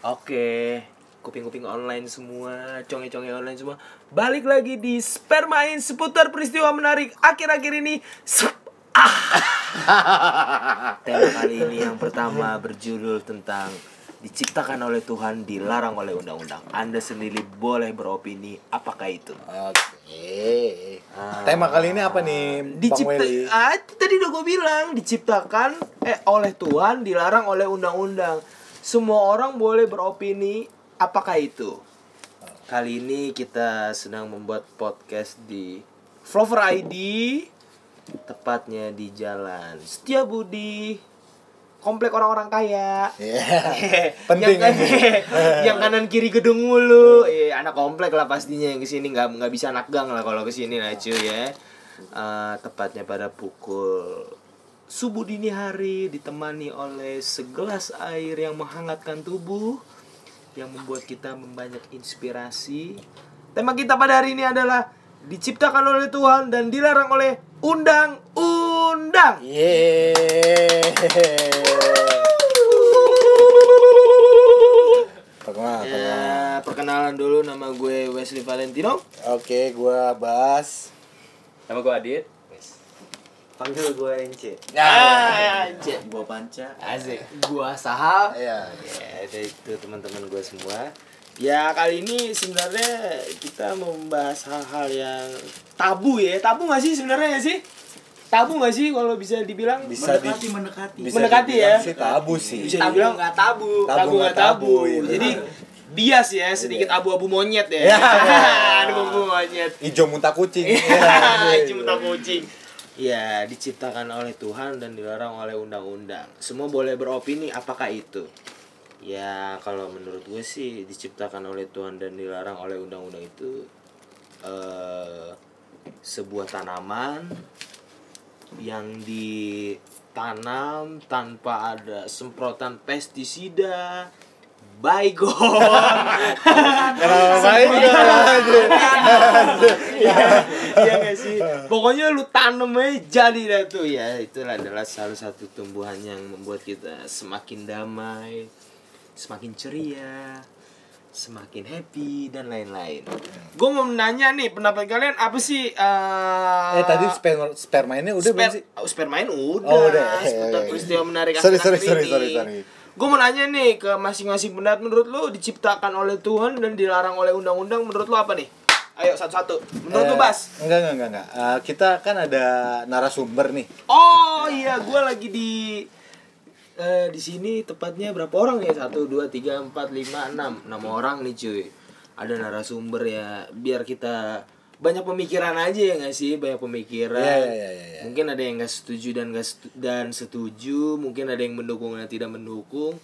Oke, kuping-kuping online semua, conge-conge online semua. Balik lagi di Spermain seputar peristiwa menarik akhir-akhir ini. Sep- ah. Tema kali ini yang pertama berjudul tentang diciptakan oleh Tuhan, dilarang oleh undang-undang. Anda sendiri boleh beropini apakah itu. Oke. Tema kali ini apa nih, Dicipta ah, tadi udah gue bilang diciptakan eh oleh Tuhan, dilarang oleh undang-undang. Semua orang boleh beropini apakah itu. Kali ini kita sedang membuat podcast di Flover ID tepatnya di jalan Setiabudi komplek orang-orang kaya Iya. Penting yang, ini. yang kanan kiri gedung mulu eh anak komplek lah pastinya yang ke sini nggak nggak bisa anak gang lah kalau ke sini lah cuy ya Eh, tepatnya pada pukul subuh dini hari ditemani oleh segelas air yang menghangatkan tubuh yang membuat kita membanyak inspirasi tema kita pada hari ini adalah diciptakan oleh Tuhan dan dilarang oleh undang-undang Perkenalkan. Ya, perkenalan dulu nama gue Wesley Valentino. Oke, gua Bas. Nama gue Adit. Panggil gue Ence Ah, anjir. Gua Panca Asik. Gua Sahal. Iya. Ya, ada itu teman-teman gue semua. Ya, kali ini sebenarnya kita mau membahas hal-hal yang tabu ya. Tabu gak sih sebenarnya gak sih? Tabu gak sih kalau bisa dibilang? Bisa di Mendekati mendekati bisa Mendekati ya? sih tabu sih. bisa dibilang nggak tabu, Tabu tabu tabu. tabu, iya. Jadi bias ya, sedikit abu-abu monyet ya. Iya. Abu-abu monyet. Ijo muntah kucing. Iya, Cinta kucing. Ya, diciptakan oleh Tuhan dan dilarang oleh undang-undang. Semua boleh beropini apakah itu. Ya, kalau menurut gue sih diciptakan oleh Tuhan dan dilarang oleh undang-undang itu eh sebuah tanaman yang ditanam tanpa ada semprotan pestisida, baygon, Kenapa baik Iya gak sih? Pokoknya lu tanam aja jadi dah tuh ya. Itulah adalah salah satu tumbuhan yang membuat kita semakin damai, semakin ceria, semakin happy dan lain-lain. Gue mau nanya nih pendapat kalian apa sih? eh Eh tadi sperma sperma ini udah belum sih? Oh, spermain udah. Oh, udah. Seputar peristiwa menarik Sorry, sorry, sorry, sorry, sorry. Gue mau nanya nih ke masing-masing pendapat menurut lu diciptakan oleh Tuhan dan dilarang oleh undang-undang menurut lu apa nih? Ayo satu-satu. Menurut lu Eh, Bas? Enggak, enggak, enggak, enggak. Eh, kita kan ada narasumber nih. Oh iya, gue lagi di eh, di sini tepatnya berapa orang nih? Satu, dua, tiga, empat, lima, enam, enam orang nih cuy. Ada narasumber ya, biar kita banyak pemikiran aja ya nggak sih, banyak pemikiran. Iya, iya, iya, iya. Mungkin ada yang nggak setuju dan nggak setu- dan setuju, mungkin ada yang mendukung dan tidak mendukung.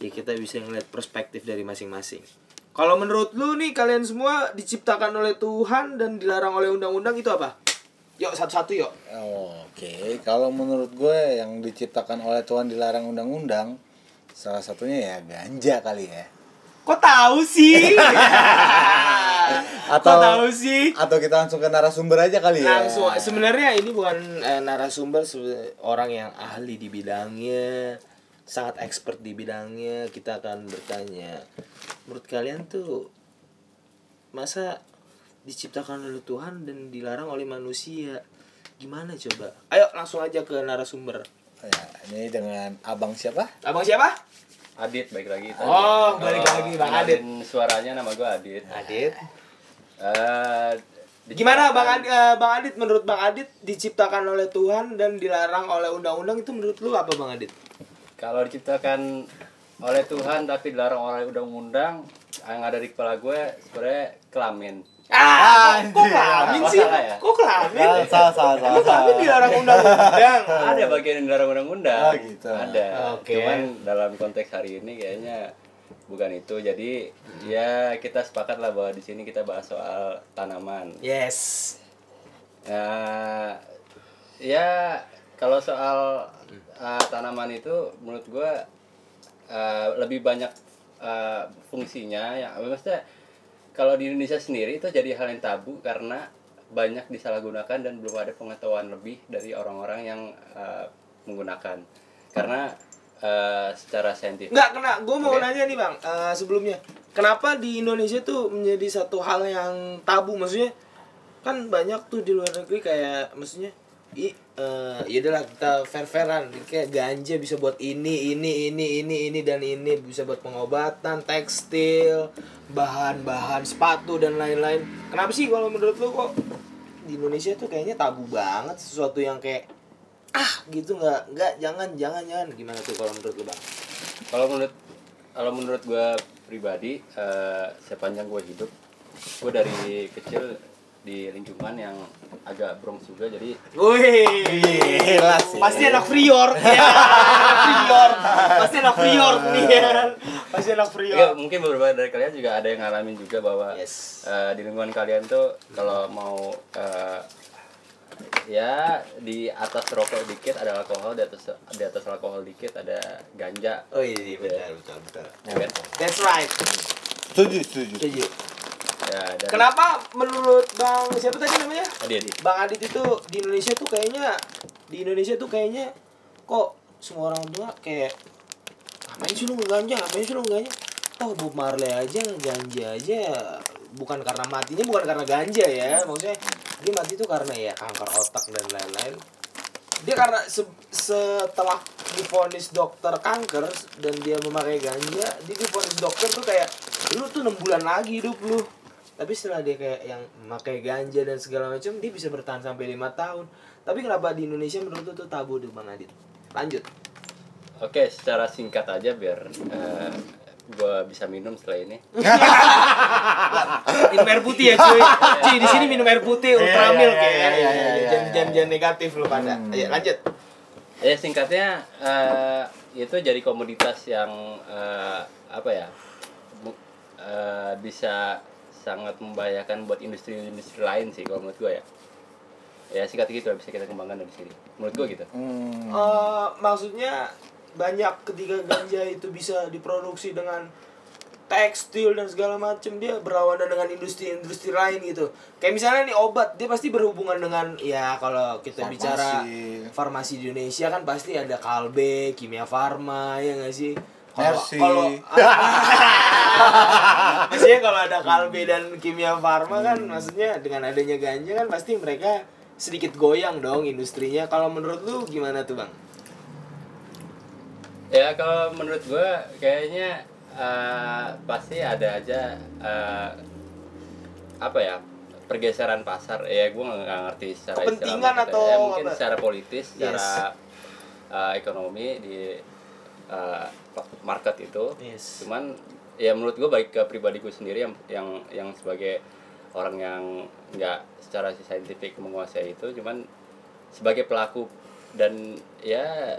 Ya kita bisa ngeliat perspektif dari masing-masing. Kalau menurut lu nih kalian semua diciptakan oleh Tuhan dan dilarang oleh undang-undang itu apa? Yuk satu-satu yuk. Oke, kalau menurut gue yang diciptakan oleh Tuhan dilarang undang-undang, salah satunya ya ganja kali ya. Kok tahu sih? Atau Kok tahu sih? Atau kita langsung ke narasumber aja kali ya. Langsung sebenarnya ini bukan eh, narasumber orang yang ahli di bidangnya, sangat expert di bidangnya. Kita akan bertanya, menurut kalian tuh masa diciptakan oleh Tuhan dan dilarang oleh manusia? Gimana coba? Ayo langsung aja ke narasumber. Ya, ini dengan abang siapa? Abang siapa? Adit baik lagi. tadi. Oh, balik lagi, Bang Adit. Suaranya nama gue Adit. Adit. Eh, Gimana Bang Adit, eh, Bang Adit menurut Bang Adit diciptakan oleh Tuhan dan dilarang oleh undang-undang itu menurut lu apa Bang Adit? Kalau diciptakan oleh Tuhan tapi dilarang oleh undang-undang, yang ada di kepala gue sebenarnya kelamin. Ah, kok kelamin Kok sih? ya? Kok kelamin? Salah, salah, salah, Emang salah. kelamin dilarang undang-undang? Ada bagian yang dilarang undang-undang. Oh, gitu. Ada. Oke. Cuman dalam konteks hari ini kayaknya bukan itu. Jadi ya kita sepakat lah bahwa di sini kita bahas soal tanaman. Yes. Nah, ya kalau soal uh, tanaman itu menurut gua uh, lebih banyak uh, fungsinya ya maksudnya kalau di Indonesia sendiri itu jadi hal yang tabu karena banyak disalahgunakan dan belum ada pengetahuan lebih dari orang-orang yang uh, menggunakan karena eh, secara saintifik. Nggak kena, gue mau Oke. nanya nih bang eh, sebelumnya, kenapa di Indonesia tuh menjadi satu hal yang tabu? Maksudnya kan banyak tuh di luar negeri kayak, maksudnya, i, eh ya udahlah kita fair fairan, kayak ganja bisa buat ini, ini, ini, ini, ini dan ini bisa buat pengobatan, tekstil, bahan-bahan sepatu dan lain-lain. Kenapa sih kalau menurut lo kok di Indonesia tuh kayaknya tabu banget sesuatu yang kayak ah gitu nggak nggak jangan jangan jangan gimana tuh kalau menurut lo bang? Kalau menurut kalau menurut gue pribadi eh, sepanjang gue hidup, gue dari kecil di lingkungan yang agak Bronx juga jadi Wih, Gila sih. pasti anak Prior, ya, Prior, pasti anak Prior nih, ya. pasti anak Ya, Prior. mungkin beberapa dari kalian juga ada yang ngalamin juga bahwa Yes. eh, di lingkungan kalian tuh kalau mau eh, ya di atas rokok dikit ada alkohol, di atas di atas alkohol dikit ada ganja. Oh iya, benar, betul, betul. ya kan? That's right. Setuju, setuju. Setuju. Ya, Kenapa menurut Bang siapa tadi namanya? Adi, Adi. Bang Adit itu di Indonesia tuh kayaknya di Indonesia tuh kayaknya kok semua orang tua kayak ngapain sih lu ngeganja, ngapain sih lu ngeganja? Oh Bob Marley aja ganja aja. Bukan karena matinya bukan karena ganja ya. Maksudnya dia mati tuh karena ya kanker otak dan lain-lain. Dia karena se- setelah divonis dokter kanker dan dia memakai ganja dia divonis dokter tuh kayak lu tuh enam bulan lagi hidup lu tapi setelah dia kayak yang memakai ganja dan segala macam dia bisa bertahan sampai lima tahun. Tapi kenapa di Indonesia menurut lu tuh tabu tuh bang Adit? Lanjut. Oke, secara singkat aja biar eh, gua bisa minum setelah ini. minum air putih ya cuy. Cuy di sini minum air putih ultra iya, milk iya, ya. iya, iya, iya, jangan iya. negatif lu pada Ayo, lanjut. Ya singkatnya eh, itu jadi komoditas yang eh, apa ya eh, bisa sangat membahayakan buat industri-industri lain sih kalau menurut gue ya. Ya singkat gitu bisa kita kembangkan dari sini. Menurut gue gitu. Hmm. Eh, maksudnya banyak ketika ganja itu bisa diproduksi dengan tekstil dan segala macam dia berlawanan dengan industri-industri lain gitu kayak misalnya nih obat dia pasti berhubungan dengan ya kalau kita Farmasi. bicara farmasi di Indonesia kan pasti ada Kalbe, Kimia Farma ya nggak sih Mercy. kalau maksudnya kalau ada Kalbe dan Kimia Farma kan maksudnya dengan adanya ganja kan pasti mereka sedikit goyang dong industrinya kalau menurut lu gimana tuh bang? Ya kalau menurut gue kayaknya eh, pasti ada aja eh, apa ya pergeseran pasar ya gue nggak ngerti secara istilah Kepentingan market atau ya, mungkin apa? secara politis secara Yes. eh, ekonomi di eh, market itu Yes. cuman ya menurut gue baik ke pribadi gue sendiri yang yang yang sebagai orang yang nggak secara saintifik menguasai itu cuman sebagai pelaku dan ya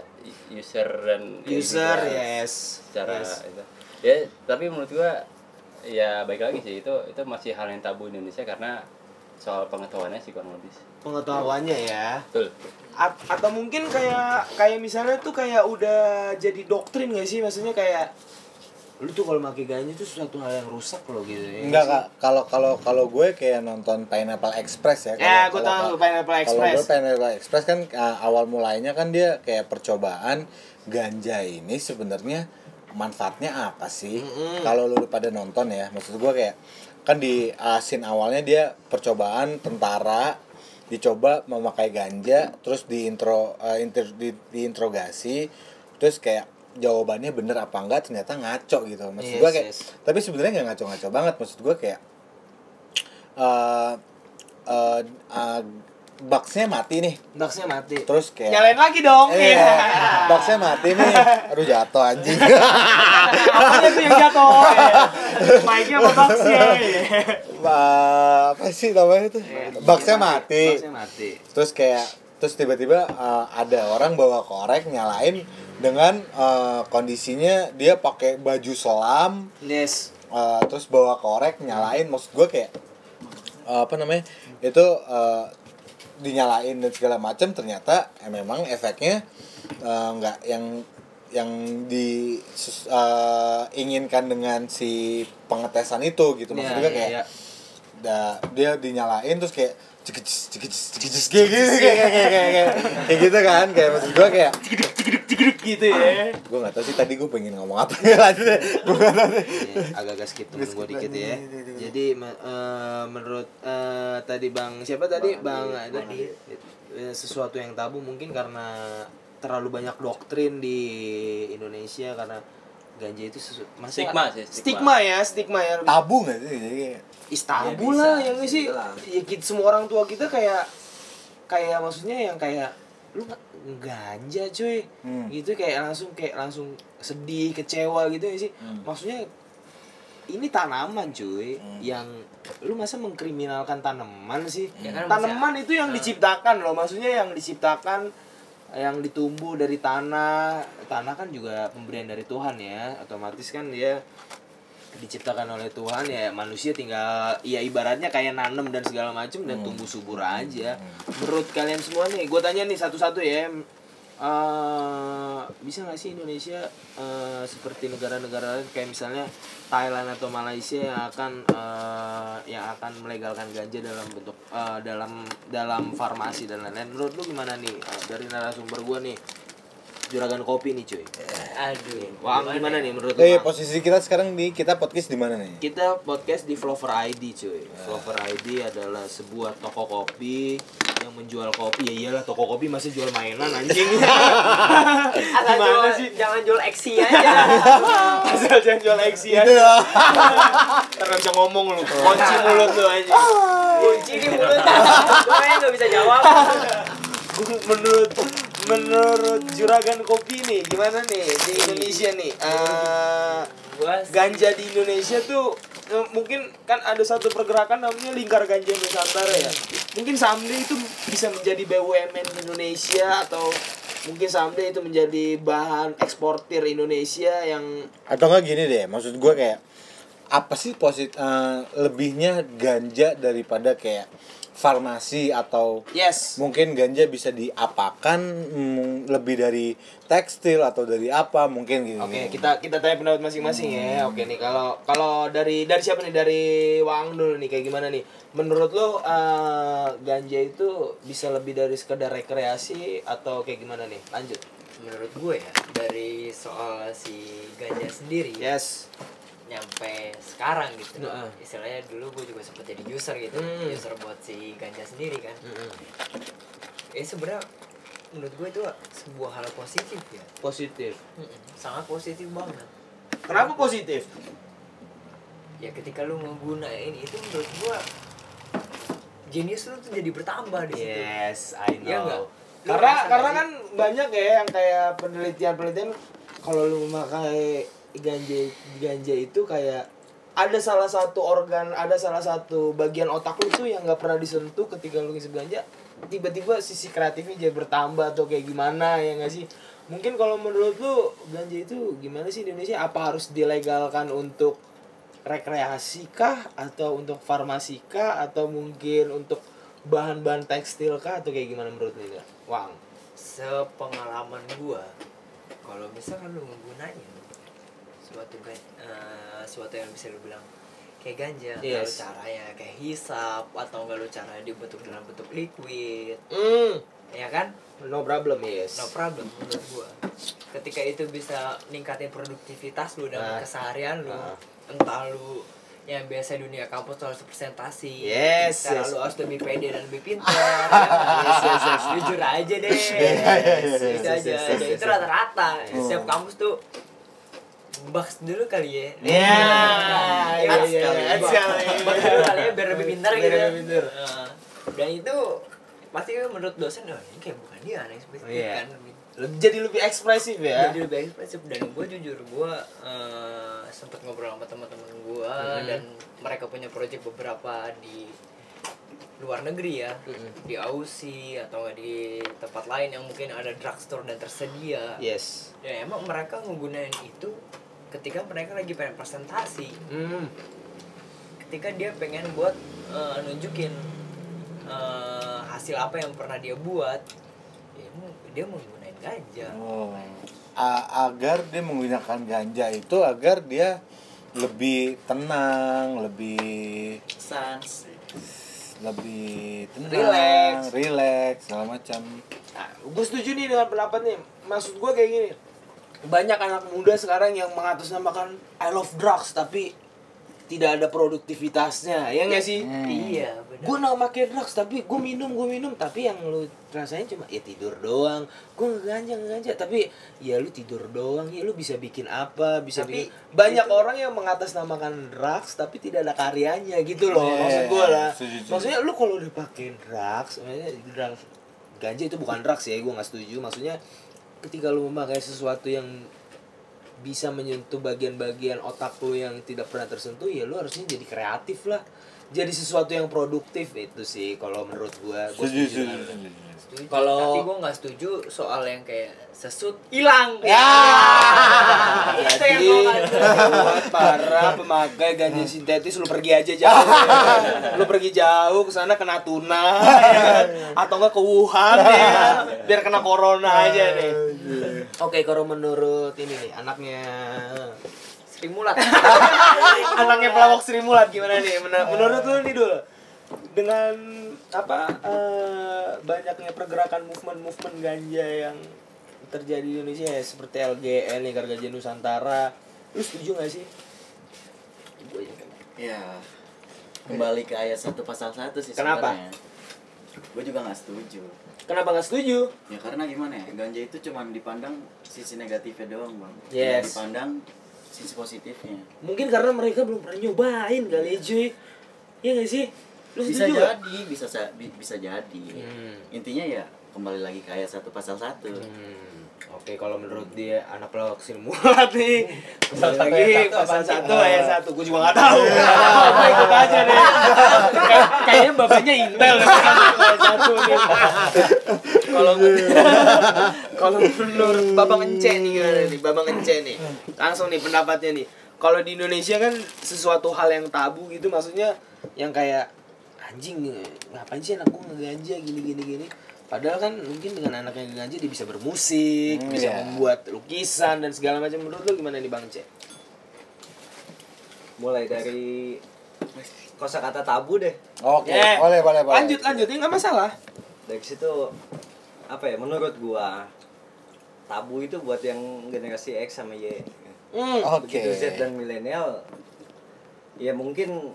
user dan ya User juga yes. secara Yes. itu ya tapi menurut gua ya baik lagi sih itu itu masih hal yang tabu di Indonesia karena soal pengetahuannya sih kurang lebih pengetahuannya ya. betul A- atau mungkin kayak kayak misalnya tuh kayak udah jadi doktrin gak sih maksudnya kayak lu tuh kalau pakai ganja tuh suatu hal yang rusak loh gitu ya. Enggak kak, kalau kalau kalau gue kayak nonton Pineapple Express ya. Ya, Kalau- gue kalau- tahu Pineapple Kalau Express. gue Pineapple Express kan uh, awal mulainya kan dia kayak percobaan ganja ini sebenarnya manfaatnya apa sih? Mm-mm. Kalau lu pada nonton ya, maksud gue kayak kan di uh, scene awalnya dia percobaan tentara dicoba memakai ganja terus diintro uh, inter, di, diinterogasi terus kayak jawabannya bener apa enggak ternyata ngaco gitu maksud Yes, gue kayak yes. tapi sebenarnya nggak ngaco-ngaco banget maksud gue kayak eh eh eh, boxnya mati nih Daxnya mati. terus kayak Nyalain lagi dong. Iya, Iya. boxnya mati nih aduh jatuh anjing Apanya tuh yang jatuh? Iya. Mic-nya apa? Iya. Eh, apa sih namanya tuh boxnya mati Boxnya mati. terus kayak terus tiba-tiba eh, ada orang bawa korek nyalain dengan eh, kondisinya dia pakai baju selam Yes. Eh, terus bawa korek nyalain maksud gue kayak eh, apa namanya itu eh, dinyalain dan segala macam ternyata eh, memang efeknya eh, nggak yang yang di eh, inginkan dengan si pengetesan itu gitu maksud Iya, gue iya, kayak iya. da, dia dinyalain terus kayak cekicis cekicis cekicis kayak gitu kayak kayak kayak kayak, gitu kan kayak maksud gue kayak Cigeduk gitu ya gue nggak tahu sih tadi gue pengen ngomong apa lanjut gue nggak tahu agak-agak skip temen gue dikit ya jadi me- menurut tadi bang siapa tadi bang, ada sesuatu yang tabu mungkin karena terlalu banyak doktrin di Indonesia karena ganja itu sesuatu masa- Stigma sih, stigma. stigma. ya stigma ya tabu nggak sih jadi kayak Is tabu Ya, lah bisa, yang sih lah. ya kita, semua orang tua kita kayak kayak maksudnya yang kayak lu ganja cuy Hmm. gitu kayak langsung kayak langsung sedih kecewa gitu ya sih Hmm. maksudnya ini tanaman cuy Hmm. yang lu masa mengkriminalkan tanaman sih Ya kan tanaman masih- itu yang Ah. diciptakan loh maksudnya yang diciptakan yang ditumbuh dari tanah. Tanah kan juga pemberian dari Tuhan ya. Otomatis kan dia diciptakan oleh Tuhan ya manusia tinggal ya ibaratnya kayak nanem dan segala macam dan tumbuh subur aja. Menurut kalian semua nih gue tanya nih satu-satu ya. Eh bisa nggak sih Indonesia eh, seperti negara-negara lain? Kayak misalnya Thailand atau Malaysia yang akan eh, yang akan melegalkan ganja dalam bentuk eh, dalam dalam farmasi dan lain-lain. Menurut lu gimana nih Eh, dari narasumber gue nih juragan kopi nih cuy Aduh. Wang gimana ya? nih menurut lu eh posisi kita sekarang di kita podcast di mana nih Kita podcast di Flower ID cuy. Flower ID adalah sebuah toko kopi yang menjual kopi. Ya iyalah toko kopi masih jual mainan anjing. Asal Gimana jual, sih? jangan jual eksi aja. Asal jangan jual eksi ya. Ntar nggak bisa ngomong lu. Kunci mulut lu anjing. Kunci di mulut. Gue nggak bisa jawab. menurut menurut juragan kopi nih gimana nih di Indonesia nih? Sih- ganja di Indonesia tuh eh, mungkin kan ada satu pergerakan namanya lingkar ganja Nusantara ya. Mungkin someday itu bisa menjadi BUMN Indonesia atau mungkin someday itu menjadi bahan eksportir Indonesia yang atau enggak gini deh maksud gue kayak apa sih posit eh, lebihnya ganja daripada kayak farmasi atau yes mungkin ganja bisa diapakan mm, lebih dari tekstil atau dari apa mungkin gitu Oke, kita kita tanya pendapat masing-masing ya. Oke nih, kalau kalau dari dari siapa nih? Dari Wang dulu nih, kayak gimana nih? Menurut lo eh, ganja itu bisa lebih dari sekedar rekreasi atau kayak gimana nih? Lanjut. menurut gue ya dari soal si ganja sendiri Yes. Nyampe sekarang gitu Heeh. istilahnya dulu gue juga sempat jadi user gitu Hmm. user buat si ganja sendiri kan eh sebenarnya menurut gue itu sebuah hal positif ya Positif. Sangat positif banget Kenapa positif? ya ketika lu ngegunain itu menurut gua jenius lu tuh jadi bertambah di situ Yes, I know. Iya nggak? Lu Karena karena kan banyak ya yang kayak penelitian-penelitian kalau lu memakai ganja ganja itu kayak ada salah satu organ, ada salah satu bagian otak lu tuh yang nggak pernah disentuh ketika lu ngisep ganja. Tiba-tiba sisi kreatifnya jadi bertambah atau kayak gimana ya nggak sih? Mungkin kalau menurut lu ganja itu gimana sih di Indonesia? Apa harus dilegalkan untuk rekreasi kah atau untuk farmasi kah atau mungkin untuk bahan-bahan tekstil kah atau kayak gimana menurut lu? Wang. sepengalaman gua kalau misalkan lu menggunain suatu eh, suatu yang bisa lu bilang kayak ganja Yes. caranya kayak hisap atau nggak lu cara dibentuk dalam bentuk liquid Hmm, ya kan no problem yes. no problem menurut gua ketika itu bisa ningkatin produktivitas lu dalam Nah. keseharian lu Nah. entah lu yang biasa dunia kampus harus presentasi Yes, yes. lu harus lebih pede dan lebih pintar ya? Yes, yes, yes. jujur aja deh yes, yes, aja yes, yes, Dan yes, itu yes. rata-rata setiap kampus tuh baks dulu kali ya Ya, iya, Baks iya, kali. iya, Baks- sekali. baks dulu kali ya biar lebih pintar Biar gitu lebih pintar. Dan itu pasti menurut dosen oh ini kayak bukan dia anak spesifik Iya. kan Lebih- Jadi lebih ekspresif ya. jadi lebih ekspresif dan gue jujur gue uh, sempat ngobrol sama teman-teman gue Mhm. dan mereka punya project beberapa di luar negeri ya Mhm. di Aussie atau nggak di tempat lain yang mungkin ada drugstore dan tersedia Yes. ya emang mereka menggunakan itu ketika mereka lagi pengen presentasi Hmm. ketika dia pengen buat uh, nunjukin uh, hasil apa yang pernah dia buat ya, dia menggunakan ganja Oh. A- agar dia menggunakan ganja itu agar dia lebih tenang lebih sans lebih tenang Relax. relax segala macam Nah, gue setuju nih dengan pendapat nih. Maksud gue kayak gini. Banyak anak muda sekarang yang mengatasnamakan I love drugs tapi tidak ada produktivitasnya. Ya nggak sih? Iya, benar. Gue nggak pakai drugs tapi gue minum gue minum tapi yang lu rasain cuma ya tidur doang. Gue ngeganja ngeganja tapi ya lu tidur doang ya lu bisa bikin apa bisa Tapi bikin banyak itu- orang yang mengatasnamakan drugs tapi tidak ada karyanya gitu loh Iya, maksud gue lah. Maksudnya lu kalau udah pakai drugs, maksudnya drugs ganja itu bukan drugs ya, gue nggak setuju. Maksudnya ketika lu memakai sesuatu yang bisa menyentuh bagian-bagian otak lu yang tidak pernah tersentuh, ya lu harusnya jadi kreatif lah. Jadi sesuatu yang produktif itu sih kalau menurut gua. Gua setuju setuju setuju, setuju. Kalau- tapi gue nggak setuju soal yang kayak sesut hilang Ya. itu yang buat para pemakai ganja sintetis lu pergi aja jauh. lu pergi jauh ke sana kena tuna ya kan? atau enggak ke Wuhan ya. Biar kena corona aja deh. Oke, kalau menurut ini nih anaknya Sri Mulat anaknya pelawak Sri Mulat gimana nih? Men- menurut lu nih dulu dengan apa eh, banyaknya pergerakan movement-movement ganja yang terjadi di Indonesia ya, seperti LGN nih Gargaja Nusantara lu setuju gak sih? Ya kembali ke ayat satu pasal satu sih Kenapa? gue juga nggak setuju Kenapa gak setuju? ya karena gimana ya ganja itu cuma dipandang sisi negatifnya doang bang Tidak Yes. dipandang sisi positifnya Mungkin karena mereka belum pernah nyobain kali ya cuy Iya gak sih? Lu bisa gak? jadi bisa sa- bi- bisa jadi. Hmm. intinya ya kembali lagi ke ayat satu pasal satu. Hmm, Oke, kalau menurut dia anak pelawak Sri Mulat nih. Pasal lagi pasal satu ayat satu. Gue juga gak tahu. Gue ikut aja deh. Kay- Kayaknya bapaknya Intel satu satu nih Kalau kalau menurut Babang Ence nih gimana nih? Babang Ence nih. Langsung nih pendapatnya nih. Kalau di Indonesia kan sesuatu hal yang tabu gitu Maksudnya yang kayak anjing ngapain sih anak gue ngeganja gini gini gini. Padahal kan mungkin dengan anak yang ngeganja dia bisa bermusik Hmm, bisa iya. membuat lukisan dan segala macam. Menurut lu gimana nih bang C mulai dari kosakata tabu deh. Oke Eh, boleh boleh boleh. lanjut lanjut. Ya nggak masalah. Dari situ apa ya menurut gua tabu itu buat yang generasi X sama Y. Hmm. oke. Begitu Z dan milenial ya mungkin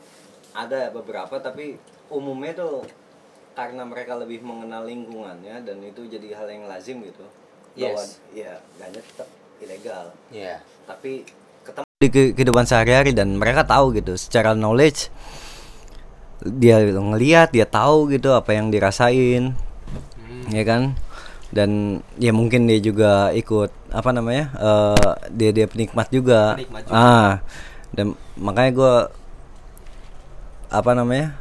ada beberapa tapi umumnya tuh karena mereka lebih mengenal lingkungannya dan itu jadi hal yang lazim gitu. Bahwa Yes. ya ganja tetap ilegal. Ya tapi ketemu di ke- kehidupan sehari-hari dan mereka tahu gitu secara knowledge dia ngelihat dia tahu gitu apa yang dirasain ya kan? Dan ya mungkin dia juga ikut apa namanya eh, dia dia penikmat juga, Penikmat juga. ah dan makanya gue apa namanya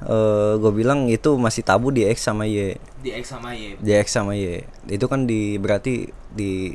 gue bilang itu masih tabu di X sama Y. Di X sama Y. Di X sama Y. Itu kan di berarti di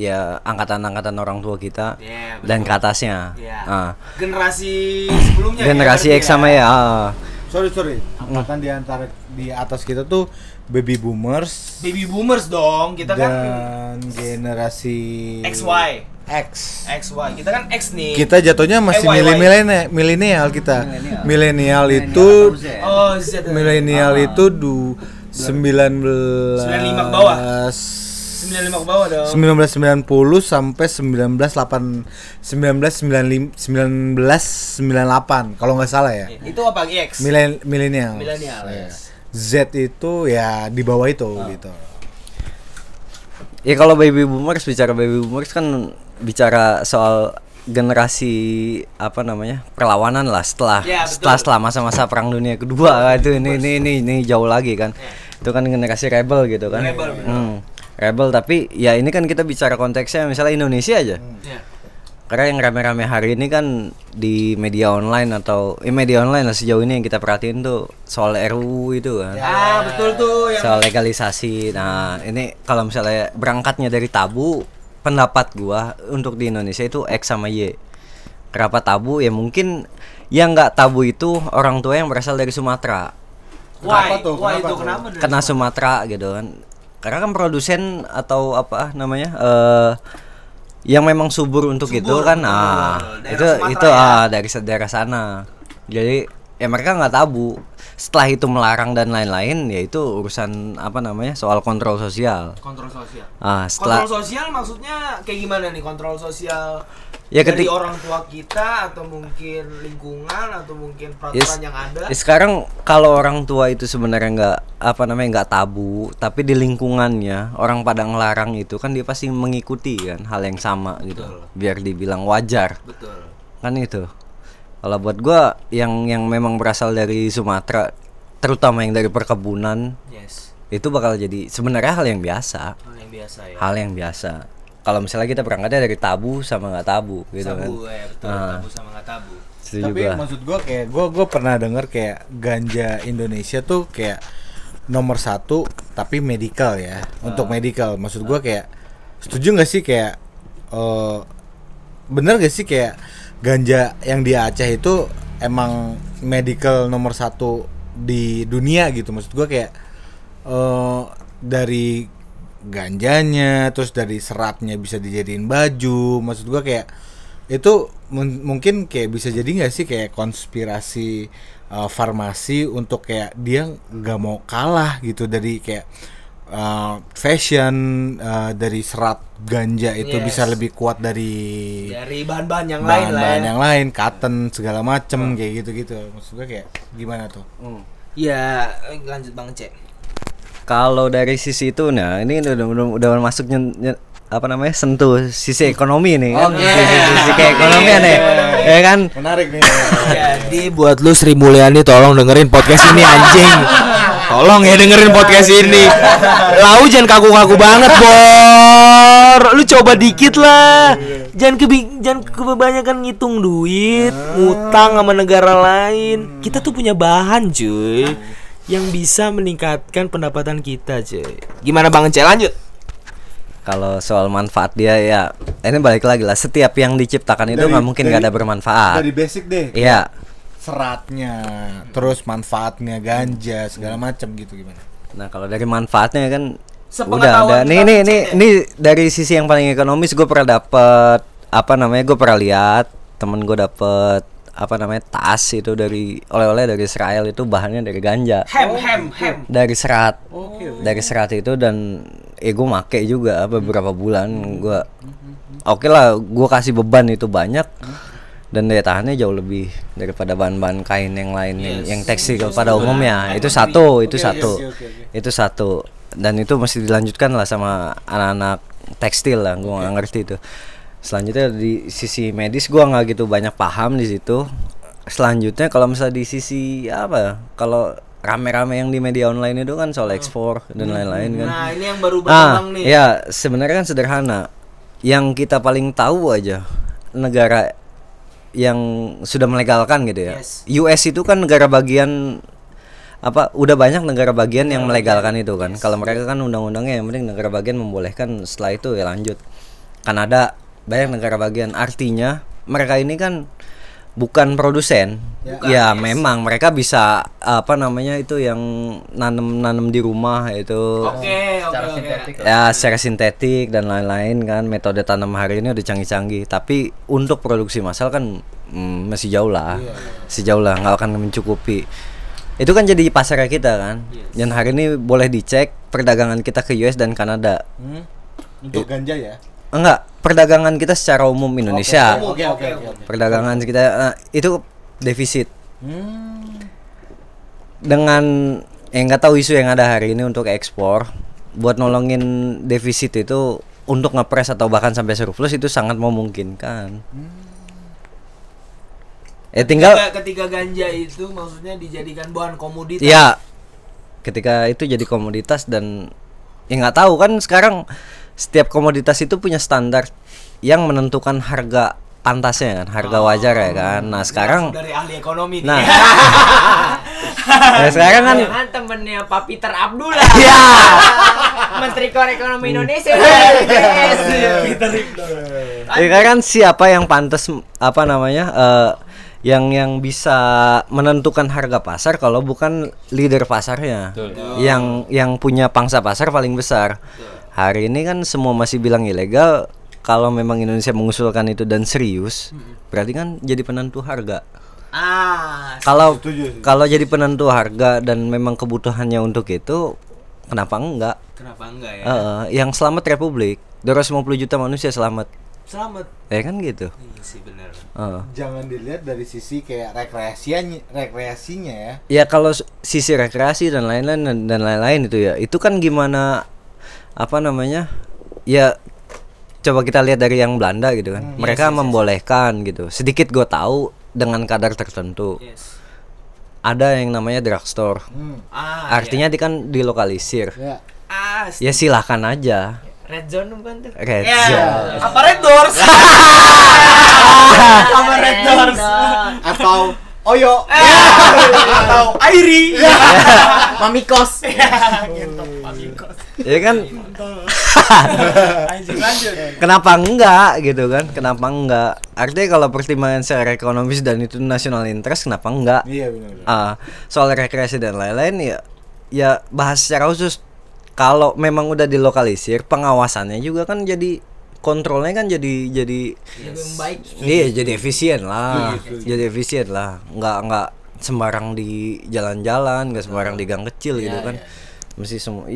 ya angkatan-angkatan orang tua kita Iya, dan ke atasnya. Iya. Ah. generasi sebelumnya generasi ya, X sama Y ah. sorry sorry. Angkatan di antara di atas kita tuh baby boomers. Baby boomers dong kita kan dan generasi XY X XY kita kan X nih kita jatuhnya masih Eh, Y, Y. mili- milenial milenial kita milenial itu oh Z milenial itu du 19 95 ke bawah. 95 ke bawah dong 1990 sampai 198 1995 1998 kalau nggak salah ya. itu apa X Milen milenial. Millennial, Iya. yes. Z itu ya di bawah itu Oh. gitu. Ya kalau baby boomers bicara baby boomers kan bicara soal generasi apa namanya perlawanan lah setelah Ya, betul. setelah setelah masa-masa perang dunia kedua itu ini ini ini ini jauh lagi kan itu kan generasi rebel gitu kan Ya. Rebel. Hmm, rebel tapi ya ini kan kita bicara konteksnya misalnya Indonesia aja Ya. karena yang rame-rame hari ini kan di media online atau eh, media online lah sejauh ini yang kita perhatiin tuh soal RUU itu kan ah betul tuh yang soal legalisasi. Nah, ini kalau misalnya berangkatnya dari tabu, pendapat gua untuk di Indonesia itu X sama Y. Kenapa tabu? Ya mungkin yang nggak tabu itu orang tua yang berasal dari Sumatera. why Kenapa tuh? why Kenapa itu tuh? kenapa Kena Sumatera gitu kan. Karena kan produsen atau apa namanya? eh yang memang subur untuk itu Subur, kan betul. ah itu Sumatera itu ya. ah dari daerah sana jadi ya mereka nggak tabu setelah itu melarang dan lain-lain ya itu urusan apa namanya soal kontrol sosial. Kontrol sosial. Ah setelah kontrol sosial maksudnya kayak gimana nih kontrol sosial? Ya, dari ketik- orang tua kita atau mungkin lingkungan atau mungkin peraturan Yes. yang ada? Ya, sekarang kalau orang tua itu sebenarnya nggak apa namanya nggak tabu, tapi di lingkungannya orang pada ngelarang itu kan dia pasti mengikuti kan hal yang sama gitu, biar dibilang wajar. Betul. Kan itu. Kalau buat gua yang yang memang berasal dari Sumatera, terutama yang dari perkebunan yes. itu bakal jadi sebenarnya hal yang biasa, hal yang biasa ya. Hal yang biasa. Kalau misalnya kita berangkatnya dari tabu sama nggak tabu gitu kan. tabu ya betul. Ah. tabu sama nggak tabu. Setuju Tapi gua. maksud gua kayak gua gua pernah denger kayak ganja Indonesia tuh kayak nomor satu tapi medical ya. Untuk medical. Maksud gua kayak setuju nggak sih kayak eh bener gak sih kayak ganja yang di Aceh itu emang medical nomor satu di dunia gitu. Maksud gua kayak eh dari ganjanya terus dari seratnya bisa dijadiin baju. Maksud gua kayak itu mun- mungkin kayak bisa jadi nggak sih kayak konspirasi uh, farmasi untuk kayak dia nggak mau kalah gitu dari kayak uh, fashion uh, dari serat ganja itu Yes. bisa lebih kuat dari dari bahan-bahan yang lain lah bahan-bahan ya. yang lain cotton segala macem kayak gitu-gitu. Maksud gue kayak gimana tuh? Ya lanjut bang cek. Kalau dari sisi itu, nah ini udah udah, udah masuk nyen- nyen- apa namanya sentuh sisi ekonomi nih kan, Oke. sisi, sisi keekonomian nih, ya kan? menarik nih. Jadi buat lu Sri Mulyani tolong dengerin podcast ini anjing. Tolong ya dengerin podcast ini. Lau jangan kaku-kaku banget, Bor. Lu coba dikit lah. Jangan kebi jangan kebanyakan ngitung duit, ngutang sama negara lain. Kita tuh punya bahan, cuy. Yang bisa meningkatkan pendapatan kita, cuy. Gimana Bang Cel lanjut? Kalau soal manfaat dia ya, ini balik lagi lah. Setiap yang diciptakan itu nggak mungkin nggak dari- ada bermanfaat. dari basic deh Iya, seratnya terus manfaatnya ganja segala macam gitu gimana? Nah kalau dari manfaatnya kan udah udah nih nih nih ya? nih dari sisi yang paling ekonomis gue pernah dapet apa namanya gue pernah lihat temen gue dapet apa namanya tas itu dari oleh-oleh dari Israel itu bahannya dari ganja. Hem hem hem. dari serat. Dari serat itu dan eh gue make juga beberapa bulan gue oke lah gue kasih beban itu banyak dan daya tahannya jauh lebih daripada bahan-bahan kain yang lain yang, yang tekstil pada umumnya. Itu satu itu satu. itu satu. Dan itu mesti dilanjutkan lah sama anak-anak tekstil lah. Gue nggak ngerti itu. Selanjutnya di sisi medis gue nggak gitu banyak paham di situ. Selanjutnya kalau misalnya di sisi apa ya, kalau rame-rame yang di media online itu kan soal ekspor dan lain-lain kan. Nah, ini yang baru ah berkembang nih. ya sebenarnya kan sederhana. Yang kita paling tahu aja negara yang sudah melegalkan gitu ya? Yes. US itu kan negara bagian apa udah banyak negara bagian yang melegalkan itu kan? Kalau mereka kan undang-undangnya yang penting negara bagian membolehkan setelah itu ya lanjut. Kanada banyak negara bagian. Artinya mereka ini kan bukan produsen. Ya, memang. Mereka bisa apa namanya itu yang nanem nanem di rumah itu. Oke, oke, Secara oke. sintetik ya secara sintetik dan lain-lain kan. Metode tanam hari ini udah canggih-canggih. Tapi untuk produksi massal kan mm, masih jauh lah. Masih jauh lah nggak akan mencukupi. Itu kan jadi pasarnya kita kan. Dan hari ini boleh dicek perdagangan kita ke US dan Kanada. Hmm? untuk ganja ya enggak perdagangan kita secara umum Indonesia oke oke oke perdagangan kita nah, itu defisit Hmm. dengan yang nggak tahu isu yang ada hari ini untuk ekspor buat nolongin defisit itu untuk ngepres atau bahkan sampai surplus itu sangat memungkinkan. Eh tinggal Ketika, ketika ganja itu maksudnya dijadikan bahan komoditas. ya ketika itu jadi komoditas dan ya nggak tahu kan sekarang setiap komoditas itu punya standar yang menentukan harga pantasnya kan, harga wajar ya kan. Nah, sekarang dari ahli ekonomi nah nih. ya sekarang kan Jangan temennya Pak Peter Abdullah. ya Menteri Korekonomi Indonesia. Peter Ya kan siapa yang pantas apa namanya eh, yang yang bisa menentukan harga pasar kalau bukan leader pasarnya. Yang yang punya pangsa pasar paling besar. Hari ini kan semua masih bilang ilegal, kalau memang Indonesia mengusulkan itu dan serius, berarti kan jadi penentu harga. Ah, Kalau Setuju, setuju. kalau jadi penentu harga dan memang kebutuhannya untuk itu, kenapa enggak? kenapa enggak ya? Eh, yang selamat Republik, 250 juta manusia selamat. Selamat. Ya kan gitu. Iya sih benar. Eh. Jangan dilihat dari sisi kayak rekreasinya, rekreasinya ya. Ya kalau sisi rekreasi dan lain-lain dan lain-lain itu ya, itu kan gimana apa namanya? Ya coba kita lihat dari yang Belanda gitu kan. Mereka membolehkan gitu. Sedikit gue tahu dengan kadar tertentu. Yes. Ada yang namanya drugstore. Hmm. Ah, Artinya di kan dilokalisir. Ya. Ah, Ya silahkan aja. Red zone bukan tuh? Red ya. zone. Apa Red Doors? Apa Red Doors? Atau Oyo. Atau Airi? Mamikos. Ya kan kenapa enggak gitu kan? Kenapa enggak? Artinya kalau pertimbangan secara ekonomis dan itu national interest kenapa enggak? Iya benar. Ah, soal rekreasi dan lain-lain ya ya bahas secara khusus kalau memang udah dilokalisir pengawasannya juga kan jadi kontrolnya kan jadi jadi Lebih baik. iya jadi efisien lah jadi efisien lah nggak nggak sembarang di jalan-jalan nggak sembarang di gang kecil gitu kan mesti semua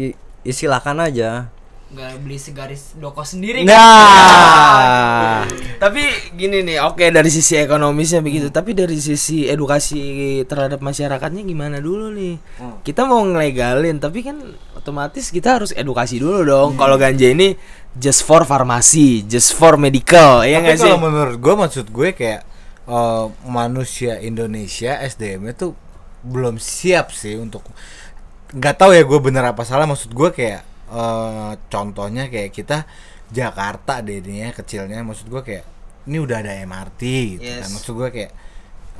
i silakan aja Nggak beli segaris doko sendiri. nah Tapi gini nih, oke dari sisi ekonomisnya begitu, tapi dari sisi edukasi terhadap masyarakatnya gimana dulu nih? Kita mau ngelegalin, tapi kan otomatis kita harus edukasi dulu dong. Kalau ganja ini just for farmasi, just for medical, ya nggak sih? kalau menurut gue maksud gue kayak eh, manusia Indonesia SDM itu belum siap sih untuk nggak tahu ya gue bener apa salah. Maksud gue kayak eh, contohnya kayak kita Jakarta deh ini ya kecilnya. Maksud gue kayak ini udah ada MRT gitu kan. Yes. maksud gue kayak